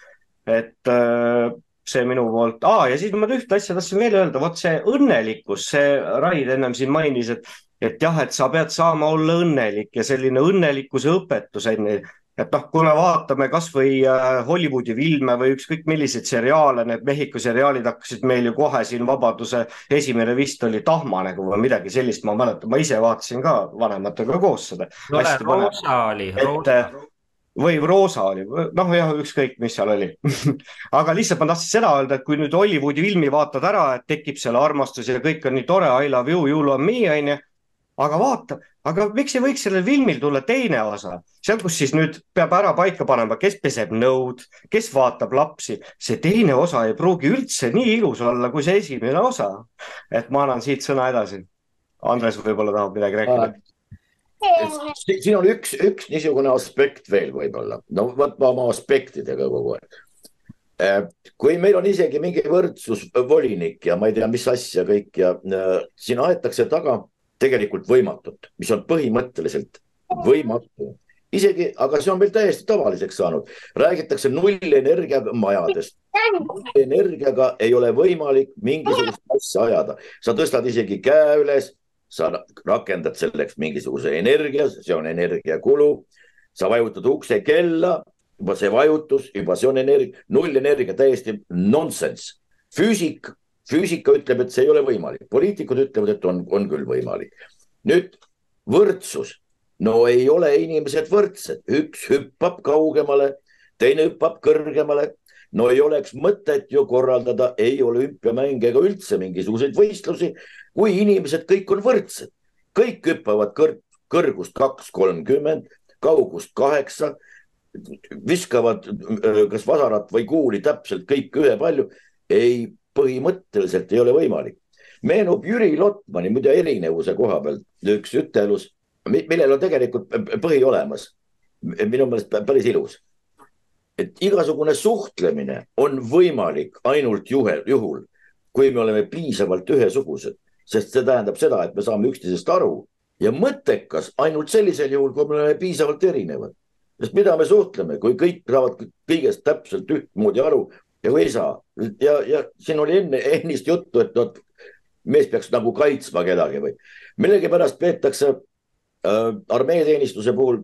et äh, see minu poolt ah,, ja siis ma ühte asja tahtsin veel öelda, vot see õnnelikkus, see Raid ennem siin mainis, et et jah, et sa pead saama olla õnnelik ja selline õnnelikkuse õpetus on ju et noh, kui me vaatame kasvõi äh, Hollywoodi filme või ükskõik milliseid seriaale, need Mehhiko seriaalid hakkasid meil ju kohe siin Vabaduse esimene vist oli Tahmanägu või midagi sellist, ma mäletan, ma ise vaatasin ka vanematega koos seda.
Roosa oli.
Äh, või Roosa oli, noh jah, ükskõik, mis seal oli aga lihtsalt ma tahtsin seda öelda, et kui nüüd Hollywoodi filmi vaatad ära, et tekib seal armastus ja kõik on nii tore, I love you, you love me on ju aga vaata, aga miks ei võiks sellel filmil tulla teine osa, seal, kus siis nüüd peab ära paika panema, kes peseb nõud, kes vaatab lapsi, see teine osa ei pruugi üldse nii ilus olla kui see esimene osa. et ma annan siit sõna edasi. Andres võib-olla tahab midagi rääkida.
siin on üks, üks niisugune aspekt veel võib-olla, no vot ma oma aspektidega kogu aeg äh, kui meil on isegi mingi võrdsusvolinik ja ma ei tea, mis asja kõik ja äh, siin aetakse taga tegelikult võimatut, mis on põhimõtteliselt võimatu. isegi, aga see on meil täiesti tavaliseks saanud. räägitakse nullenergiaga majadest. energiaga ei ole võimalik mingisugust asja ajada, sa tõstad isegi käe üles, sa rakendad selleks mingisuguse energia, see on energiakulu. sa vajutad ukse kella, juba see vajutus, juba see on energia, nullenergia täiesti nonsense. füüsik füüsika ütleb, et see ei ole võimalik, poliitikud ütlevad, et on, on küll võimalik. nüüd võrdsus, no ei ole inimesed võrdsed, üks hüppab kaugemale, teine hüppab kõrgemale. no ei oleks mõtet ju korraldada ei olümpiamänge ega üldse mingisuguseid võistlusi, kui inimesed kõik on võrdsed, kõik hüppavad kõr kõrgust kaks kolmkümmend, kaugust kaheksa viskavad kas vasarat või kuuli täpselt kõik ühepalju. ei põhimõtteliselt ei ole võimalik. meenub Jüri Lotmani muide erinevuse koha pealt üks ütelus, millel on tegelikult põhi olemas. minu meelest päris ilus. et igasugune suhtlemine on võimalik ainult juhel, juhul, kui me oleme piisavalt ühesugused, sest see tähendab seda, et me saame üksteisest aru ja mõttekas ainult sellisel juhul, kui me oleme piisavalt erinevad sest mida me suhtleme, kui kõik saavad kõigest täpselt ühtmoodi aru, kui ei saa. Ja, ja siin oli enne, ennist juttu, et noh, mees peaks nagu kaitsma kedagi või. Millegipärast peetakse äh, armeeteenistuse puhul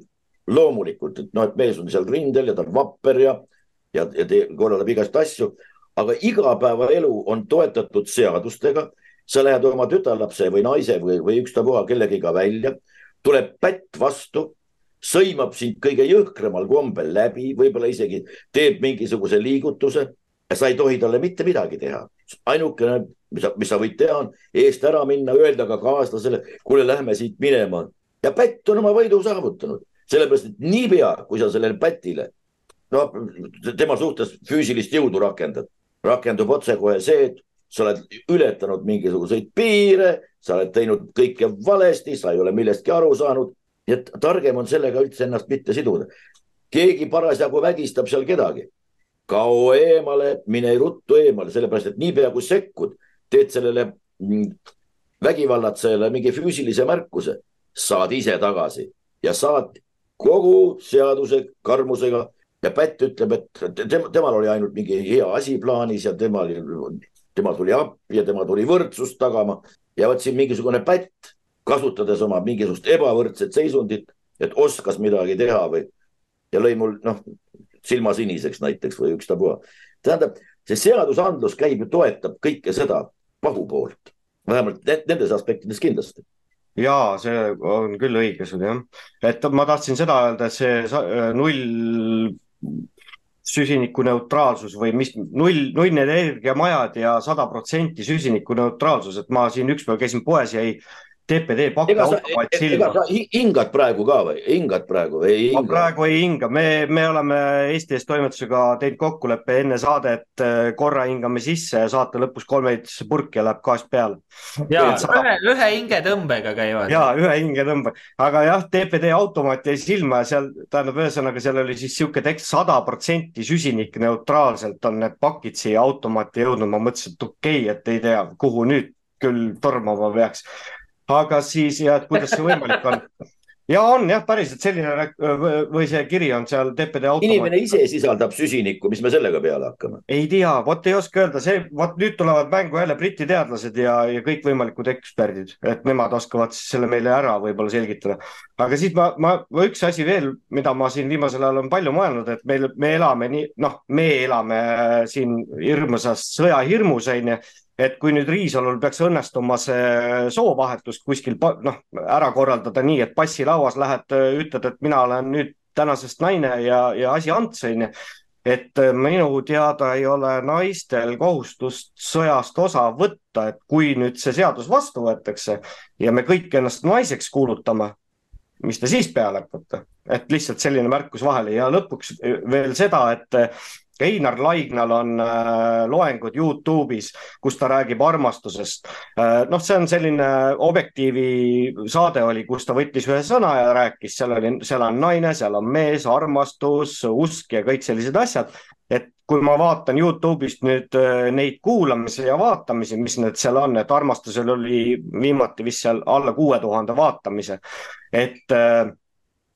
loomulikult, et noh, et mees on seal rindel ja ta on vapper ja, ja, ja korraldab igast asju, aga igapäevaelu on toetatud seadustega. sa lähed oma tütarlapse või naise või, või ükstapuha kellegiga välja, tuleb pätt vastu, sõimab sind kõige jõhkramal kombel läbi, võib-olla isegi teeb mingisuguse liigutuse ja sa ei tohi talle mitte midagi teha. ainukene, mis sa, mis sa võid teha, on eest ära minna, öelda ka kaaslasele, kuule, lähme siit minema ja pätt on oma võidu saavutanud sellepärast, et niipea, kui sa sellele pätile, no tema suhtes füüsilist jõudu rakendad, rakendub otsekohe see, et sa oled ületanud mingisuguseid piire, sa oled teinud kõike valesti, sa ei ole millestki aru saanud. nii et targem on sellega üldse ennast mitte siduda. keegi parasjagu vägistab seal kedagi. Kao eemale, mine ruttu eemale, sellepärast et niipea kui sekkud, teed sellele vägivallatsejale mingi füüsilise märkuse, saad ise tagasi ja saad kogu seaduse karmusega ja Pätt ütleb, et temal oli ainult mingi hea asi plaanis ja tema, tema tuli appi ja tema tuli võrdsust tagama ja vot siin mingisugune Pätt, kasutades oma mingisugust ebavõrdset seisundit, et oskas midagi teha või ja lõi mul noh, silma siniseks näiteks või ükstapuha. tähendab, see seadusandlus käib ja toetab kõike seda pahu poolt, vähemalt nendes aspektides kindlasti.
Jaa, see on küll õige sul jah, et ma tahtsin seda öelda, et see null süsinikuneutraalsus või mis, null, nullenergiamajad ja sada protsenti süsinikuneutraalsus, et ma siin ükspäev käisin poes ja TPD pakkeautomaat silma. ega
sa hingad praegu ka või, hingad praegu või ei hinga?
ma praegu ei hinga, me, me oleme Eesti Eest toimetusega teinud kokkuleppe enne saadet, äh, korra hingame sisse ja saate lõpus kolmeliitrisse purki ja läheb gaas peale.
ja ühe, ühe hingetõmbega käivad.
ja ühe hingetõmbe, aga jah, TPD automaat jäi silma ja seal, tähendab, ühesõnaga seal oli siis sihuke tekst sada protsenti süsinikneutraalselt on need pakid siia automaati jõudnud, ma mõtlesin, et okei okay,, et ei tea, kuhu nüüd küll tormama peaks aga siis ja, et kuidas see võimalik on ja on jah, päriselt selline või see kiri on seal TPD automaat.
inimene ise sisaldab süsinikku, mis me sellega peale hakkame?
ei tea, vot ei oska öelda, see, vot nüüd tulevad mängu jälle Briti teadlased ja, ja kõikvõimalikud eksperdid, et nemad oskavad siis selle meile ära võib-olla selgitada. aga siis ma, ma, üks asi veel, mida ma siin viimasel ajal olen palju mõelnud, et meil, me elame nii, noh, me elame siin hirmsas sõjahirmus onju et kui nüüd Riisalul peaks õnnestuma see soovahetus kuskil noh, ära korraldada nii, et passilauas lähed, ütled, et mina olen nüüd tänasest naine ja, ja asi ants onju. et minu teada ei ole naistel kohustust sõjast osa võtta, et kui nüüd see seadus vastu võetakse ja me kõik ennast naiseks kuulutame, mis te siis peale hakkate, et lihtsalt selline märkus vahele ja lõpuks veel seda, et Einar Laignal on äh, loengud Youtube'is, kus ta räägib armastusest äh,. noh, see on selline Objektiivi saade oli, kus ta võttis ühe sõna ja rääkis, seal oli, seal on naine, seal on mees, armastus, usk ja kõik sellised asjad. et kui ma vaatan Youtube'ist nüüd äh, neid kuulamisi ja vaatamisi, mis need seal on, et armastusel oli viimati vist seal alla kuue tuhande vaatamise, et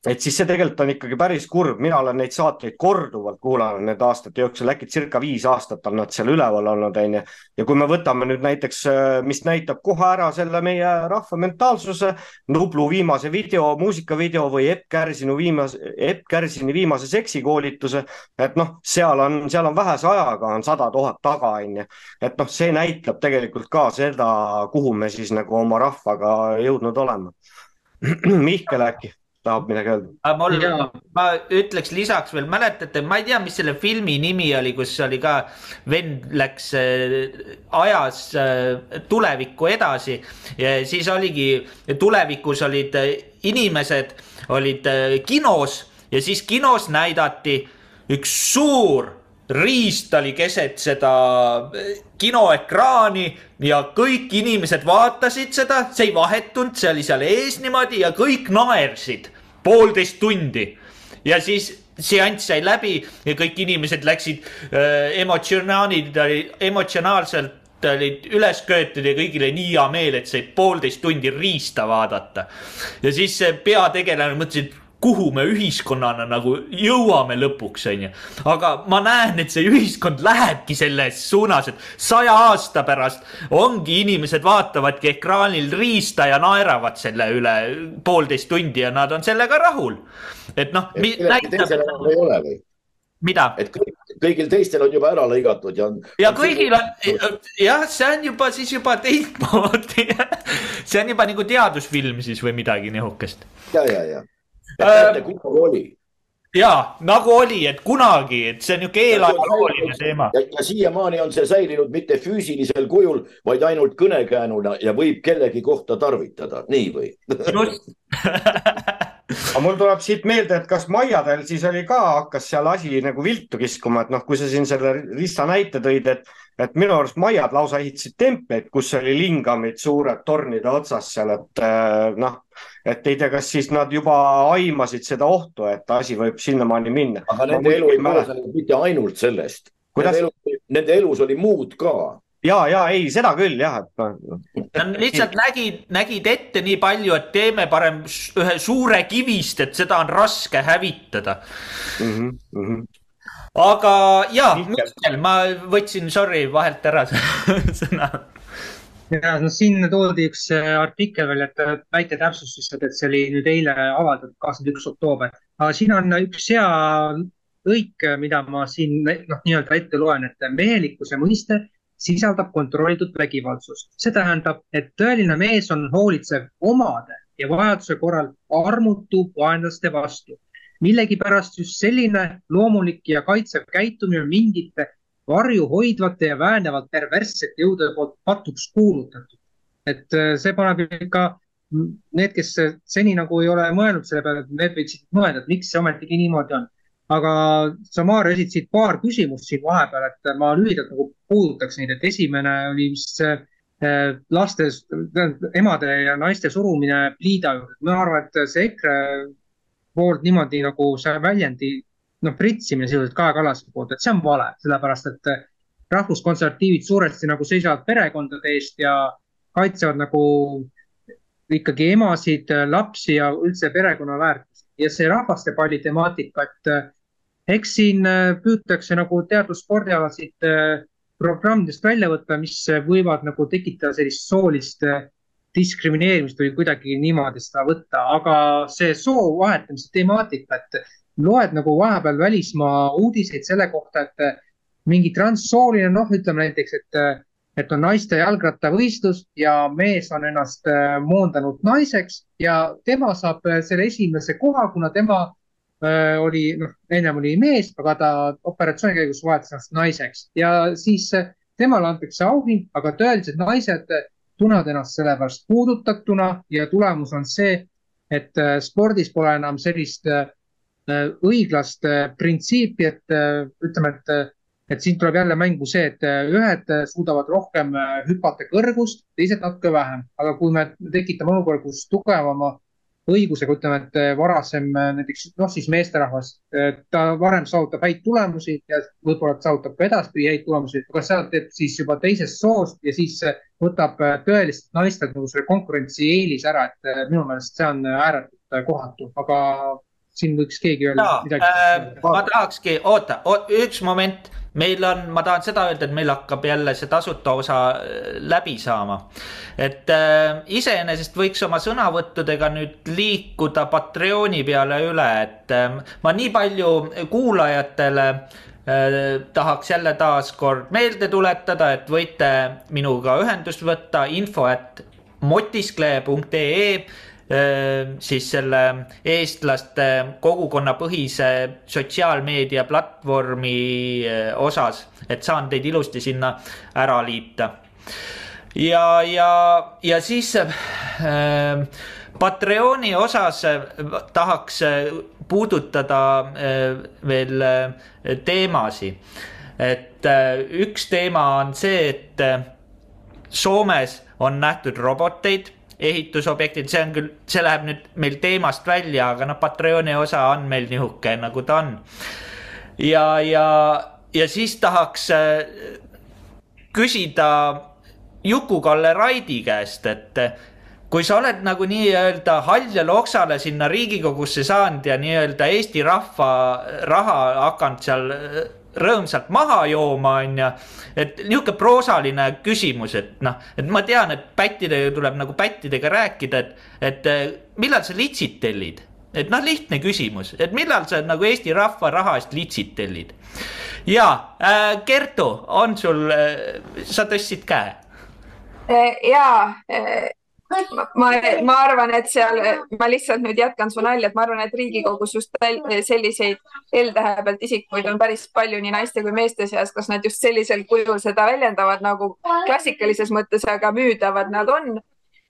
et siis see tegelikult on ikkagi päris kurb, mina olen neid saateid korduvalt kuulanud nende aastate jooksul, äkki circa viis aastat on nad seal üleval olnud, onju. ja kui me võtame nüüd näiteks, äh, mis näitab kohe ära selle meie rahva mentaalsuse, Nublu viimase video, muusikavideo või Epp Kärsinu viimase, Epp Kärsini viimase seksikoolituse, et noh, seal on, seal on vähese ajaga on sada tuhat taga, onju. et noh, see näitab tegelikult ka seda, kuhu me siis nagu oma rahvaga jõudnud oleme. Mihkel äkki tahab midagi öelda?
mul, ma ütleks lisaks veel, mäletate, ma ei tea, mis selle filmi nimi oli, kus oli ka vend läks äh, ajas äh, tulevikku edasi ja siis oligi, tulevikus olid äh, inimesed olid kinos ja siis kinos näidati üks suur riist oli keset seda kinoekraani ja kõik inimesed vaatasid seda, see ei vahetunud, see oli seal ees niimoodi ja kõik naersid poolteist tundi ja siis seanss sai läbi ja kõik inimesed läksid äh, emotsionaalid, emotsionaalselt olid üles köetud ja kõigile nii hea meel, et sai poolteist tundi riista vaadata. ja siis see peategelane mõtles, et kuhu me ühiskonnana nagu jõuame lõpuks, onju. aga ma näen, et see ühiskond lähebki selles suunas, et saja aasta pärast ongi inimesed vaatavadki ekraanil riista ja naeravad selle üle poolteist tundi ja nad on sellega rahul. et noh. mida?
et kõik, kõigil teistel on juba ära lõigatud ja on.
ja kõigil on, jah, see on juba siis juba teistmoodi see on juba nagu teadusfilm siis või midagi nihukest.
ja, ja, ja, et näete, kunagi oli
ja nagu oli, et kunagi, et see on niisugune eelajalooline teema.
ja, ja siiamaani on see säilinud mitte füüsilisel kujul, vaid ainult kõnekäänuna ja võib kellegi kohta tarvitada, nii või? just
aga mul tuleb siit meelde, et kas Maiadel siis oli ka, hakkas seal asi nagu viltu kiskuma, et noh, kui sa siin selle Rista näite tõid, et, et minu arust Maiad lausa ehitasid templeid, kus oli lingamid suured tornide otsas seal, et äh, noh, et ei tea, kas siis nad juba aimasid seda ohtu, et asi võib sinnamaani minna.
aga nende elu ei koosnenud mitte ainult sellest. Nende, elu, nende elus oli muud ka
ja, ja ei, seda küll jah,
et. Nad lihtsalt nägid, nägid ette nii palju, et teeme parem ühe suure kivist, et seda on raske hävitada mm. -hmm, mm -hmm. aga ja, Mihkel, ma võtsin, sorry, vahelt ära sõna
ja no siin toodi üks äh, artikkel veel, et äh, väike täpsustus lihtsalt, et see oli nüüd eile avaldatud, kakskümmend üks oktoober. aga siin on üks hea lõik, mida ma siin noh, nii-öelda ette loen, et mehelikkuse mõiste sisaldab kontrollitud vägivaldsust. see tähendab, et tõeline mees on hoolitsev omade ja vajaduse korral armutu vaenlaste vastu. millegipärast just selline loomulik ja kaitsev käitumine mingite varju hoidvate ja väänevalt perverssete jõudude poolt patuks kuulutatud. et äh, see paneb ikka need, kes seni nagu ei ole mõelnud selle peale, need võiksid mõelda, et miks see ometigi niimoodi on aga sa, Maarja, esitasid paar küsimust siin vahepeal, et ma lühidalt nagu puudutaks neid, et esimene oli vist eh, laste, emade ja naiste surumine pliida juurde. ma arvan, et see EKRE poolt niimoodi nagu see väljendi, noh, pritsimine sisuliselt Kaja Kallase poolt, et see on vale, sellepärast et rahvuskonservatiivid suuresti nagu seisavad perekondade eest ja kaitsevad nagu ikkagi emasid, lapsi ja üldse perekonna väärtusi ja see rahvastepalli temaatika, et eks siin äh, püütakse nagu teadusspordialasid äh, programmidest välja võtta, mis võivad nagu tekitada sellist soolist äh, diskrimineerimist või kuidagi niimoodi seda võtta, aga see soo vahetamise temaatika, et loed nagu vahepeal välismaa uudiseid selle kohta, et mingi transsooline, noh, ütleme näiteks, et, et on naiste jalgrattavõistlus ja mees on ennast moondanud naiseks ja tema saab selle esimese koha, kuna tema Äh, oli, noh, ennem oli mees, aga ta operatsiooni käigus vahetas ennast naiseks. Ja siis äh, temale antakse auhind, aga tõelised naised tunnevad ennast selle pärast puudutatuna ja tulemus on see, et äh, spordis pole enam sellist õiglast printsiipi, et ütleme, et, et siin tuleb jälle mängu see, et ühed suudavad rohkem hüpata kõrgust, teised natuke vähem, aga kui me tekitame olukorra, kus tugevama õigusega, ütleme, et varasem näiteks noh, siis meesterahvas, ta varem saavutab häid tulemusi ja võib-olla saavutab ka edaspidi häid tulemusi, aga seda teeb siis juba teisest soost ja siis võtab tõelist naistelt nagu selle konkurentsieelis ära, et minu meelest see on ääretult kohatu, aga siin võiks keegi öelda
no, midagi äh,. ma tahakski, oota, üks moment meil on, ma tahan seda öelda, et meil hakkab jälle see tasuta osa äh, läbi saama. et äh, iseenesest võiks oma sõnavõttudega nüüd liikuda Patreoni peale üle, et äh, ma nii palju kuulajatele äh, tahaks jälle taaskord meelde tuletada, et võite minuga ühendust võtta info at motiskleja.ee siis selle eestlaste kogukonnapõhise sotsiaalmeedia platvormi osas, et saan teid ilusti sinna ära liita. ja, ja, ja siis äh, Patreoni osas tahaks puudutada äh, veel teemasid. et äh, üks teema on see, et Soomes on nähtud roboteid ehitusobjektid, see on küll, see läheb nüüd meil teemast välja, aga noh, Patreoni osa on meil nihuke, nagu ta on. ja, ja, ja siis tahaks äh, küsida Juku-Kalle Raidi käest, et kui sa oled nagu nii-öelda haljale oksale sinna Riigikogusse saanud ja nii-öelda Eesti rahva raha hakanud seal rõõmsalt maha jooma, on ju. et nihuke proosaline küsimus, et noh, et ma tean, et pättidega tuleb nagu pättidega rääkida, et, et millal sa litsid tellid et noh, lihtne küsimus, et millal sa nagu Eesti rahva raha eest litsid tellid. ja äh, Kertu, on sul äh,, sa tõstsid käe?
Ja ma, ma, arvan, et seal, ma lihtsalt nüüd jätkan su nalja, et ma arvan, et Riigikogus just selliseid L-tähe pealt isikuid on päris palju nii naiste kui meeste seas, kas nad just sellisel kujul seda väljendavad nagu klassikalises mõttes, aga müüdavad nad on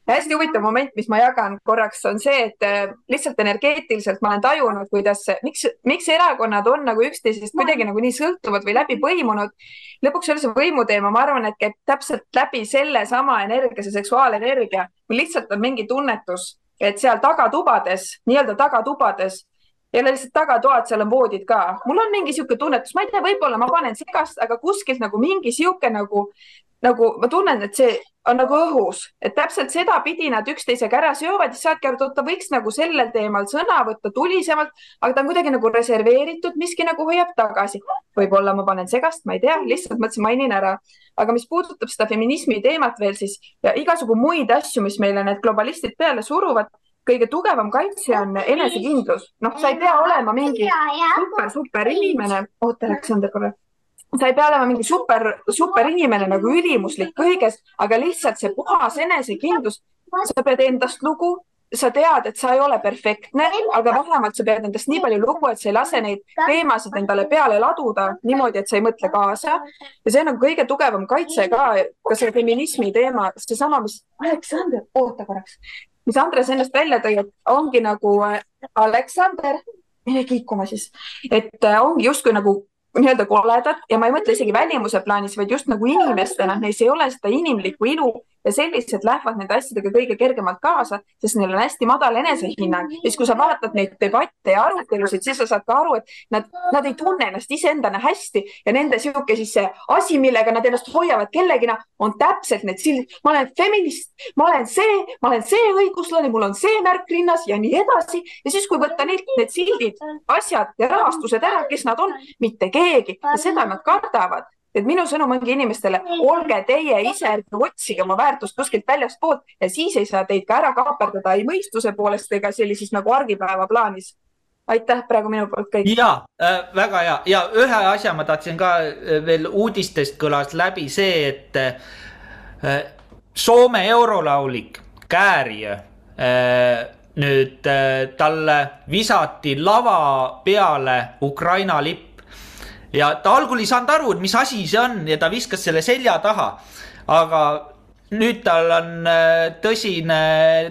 hästi huvitav moment, mis ma jagan korraks, on see, et äh, lihtsalt energeetiliselt ma olen tajunud, kuidas, miks, miks erakonnad on nagu üksteisest kuidagi nagu nii sõltuvad või läbi põimunud. lõpuks oli see võimuteema, ma arvan, et käib täpselt läbi sellesama energia, see seksuaalenergia, kui lihtsalt on mingi tunnetus, et seal tagatubades, nii-öelda tagatubades ei ole lihtsalt tagatoad, seal on voodid ka. mul on mingi sihuke tunnetus, ma ei tea, võib-olla ma panen segast, aga kuskilt nagu mingi sihuke nagu, nagu ma tunnen, et see on nagu õhus, et täpselt sedapidi nad üksteisega ära seovad, siis saadki aru, et ta võiks nagu sellel teemal sõna võtta tulisemalt, aga ta on kuidagi nagu reserveeritud, miski nagu hoiab tagasi. võib-olla ma panen segast, ma ei tea, lihtsalt mõtlesin, mainin ära. aga mis puudutab seda feminismi teemat veel, siis ja igasugu muid asju, mis meile need globalistid peale suruvad, kõige tugevam kaitse on enesekindlus. noh, sa ei pea olema mingi super, super inimene. oota, Aleksander korra sa ei pea olema mingi super, super inimene nagu ülimuslik kõiges, aga lihtsalt see puhas enesekindlus, sa pead endast lugu, sa tead, et sa ei ole perfektne, aga vähemalt sa pead endast nii palju lugu, et sa ei lase neid teemasid endale peale laduda niimoodi, et sa ei mõtle kaasa. ja see on nagu kõige tugevam kaitse ka, ka see feminismi teema, seesama, mis, Aleksander, oota korraks, mis Andres ennast välja tõi, et ongi nagu Aleksander, mine kiikuma siis, et ongi justkui nagu nii-öelda koledad ja ma ei mõtle isegi välimuse plaanis, vaid just nagu inimestena, neis ei ole seda inimlikku ilu ja sellised lähevad nende asjadega kõige kergemalt kaasa, sest neil on hästi madal enesehinnang. ja siis, kui sa vaatad neid debatte ja arutelusid, siis sa saad ka aru, et nad, nad ei tunne ennast iseendana hästi ja nende sihuke siis see asi, millega nad ennast hoiavad kellegina, on täpselt need sildid. ma olen feminist, ma olen see, ma olen see õiguslane, mul on see märk rinnas ja nii edasi. ja siis, kui võtta neilt need sildid, asjad ja rahastused ära, kes nad on, mitte keegi ja seda nad kardavad et minu sõnum ongi inimestele, olge teie ise, ärge otsige oma väärtust kuskilt väljastpoolt ja siis ei saa teid ka ära kaaperdada ei mõistuse poolest ega sellises nagu argipäeva plaanis. aitäh, praegu minu poolt kõik.
ja äh, väga hea ja ühe asja ma tahtsin ka äh, veel uudistest kõlas läbi see, et äh, Soome eurolaulik Käärijö äh, nüüd äh, talle visati lava peale Ukraina lipp ja ta algul ei saanud aru, et mis asi see on ja ta viskas selle selja taha. aga nüüd tal on äh, tõsine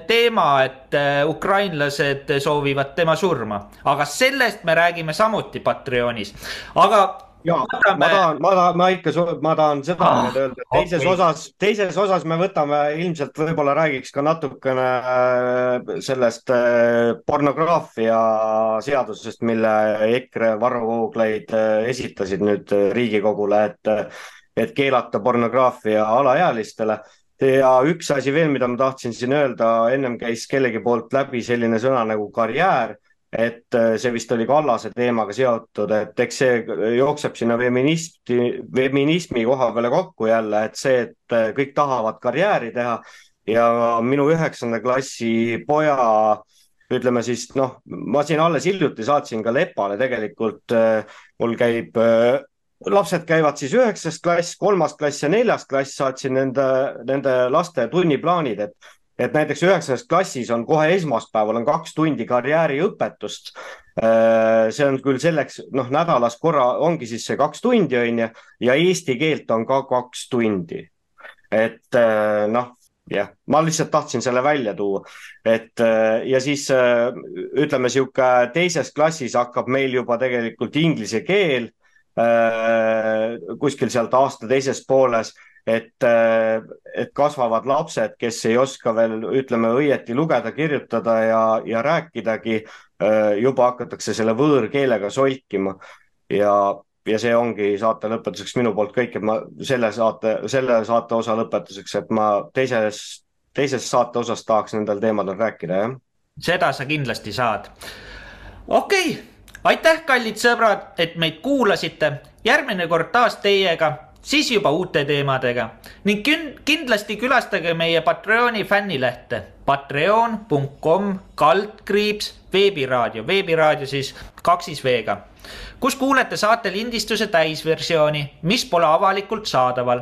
teema, et äh, ukrainlased soovivad tema surma, aga sellest me räägime samuti Patreonis, aga
ja võtame... ma tahan, ma tahan, ma ikka, ma tahan seda ah, öelda, teises okay. osas, teises osas me võtame ilmselt võib-olla räägiks ka natukene äh, sellest äh, pornograafia seadusest, mille EKRE Varro Vooglaid äh, esitasid nüüd Riigikogule, et, et keelata pornograafia alaealistele. Ja üks asi veel, mida ma tahtsin siin öelda, ennem käis kellegi poolt läbi selline sõna nagu karjäär et äh, see vist oli Kallase teemaga seotud, et eks see jookseb sinna feministi, feminismi koha peale kokku jälle, et see, et äh, kõik tahavad karjääri teha. Ja minu üheksanda klassi poja ütleme siis noh, ma siin alles hiljuti saatsin ka Lepale tegelikult, äh, mul käib lapsed käivad siis üheksas klass, kolmas klass ja neljas klass, saatsin nende, nende laste tunniplaanid, et et näiteks üheksandas klassis on kohe esmaspäeval on kaks tundi karjääriõpetust. Äh, see on küll selleks, noh, nädalas korra ongi siis see kaks tundi, on ju, ja eesti keelt on ka kaks tundi. et äh, noh, jah, ma lihtsalt tahtsin selle välja tuua, et äh, ja siis ütleme, sihuke teises klassis hakkab meil juba tegelikult inglise keel kuskil sealt aasta teises pooles et, äh, et kasvavad lapsed, kes ei oska veel, ütleme õieti lugeda, kirjutada ja, ja rääkidagi, äh, juba hakatakse selle võõrkeelega solkima ja, ja see ongi saate lõpetuseks minu poolt kõik, et ma selle saate, selle saate osa lõpetuseks, et ma teises teises saate osas tahaks nendel teemadel rääkida, jah.
seda sa kindlasti saad. okei okay., aitäh, kallid sõbrad, et meid kuulasite. järgmine kord taas teiega siis juba uute teemadega ning kindlasti külastage meie Patreoni fännilehte patreon.com kaldkriips veebiraadio, veebiraadio siis kaksis V-ga, kus kuulete saate lindistuse täisversiooni, mis pole avalikult saadaval.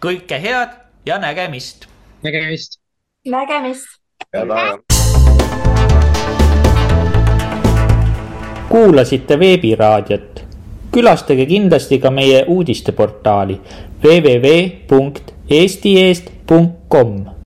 kõike head ja nägemist.
nägemist.
nägemist.
head aega.
kuulasite veebiraadiot külastage kindlasti ka meie uudisteportaali www.eestieest.com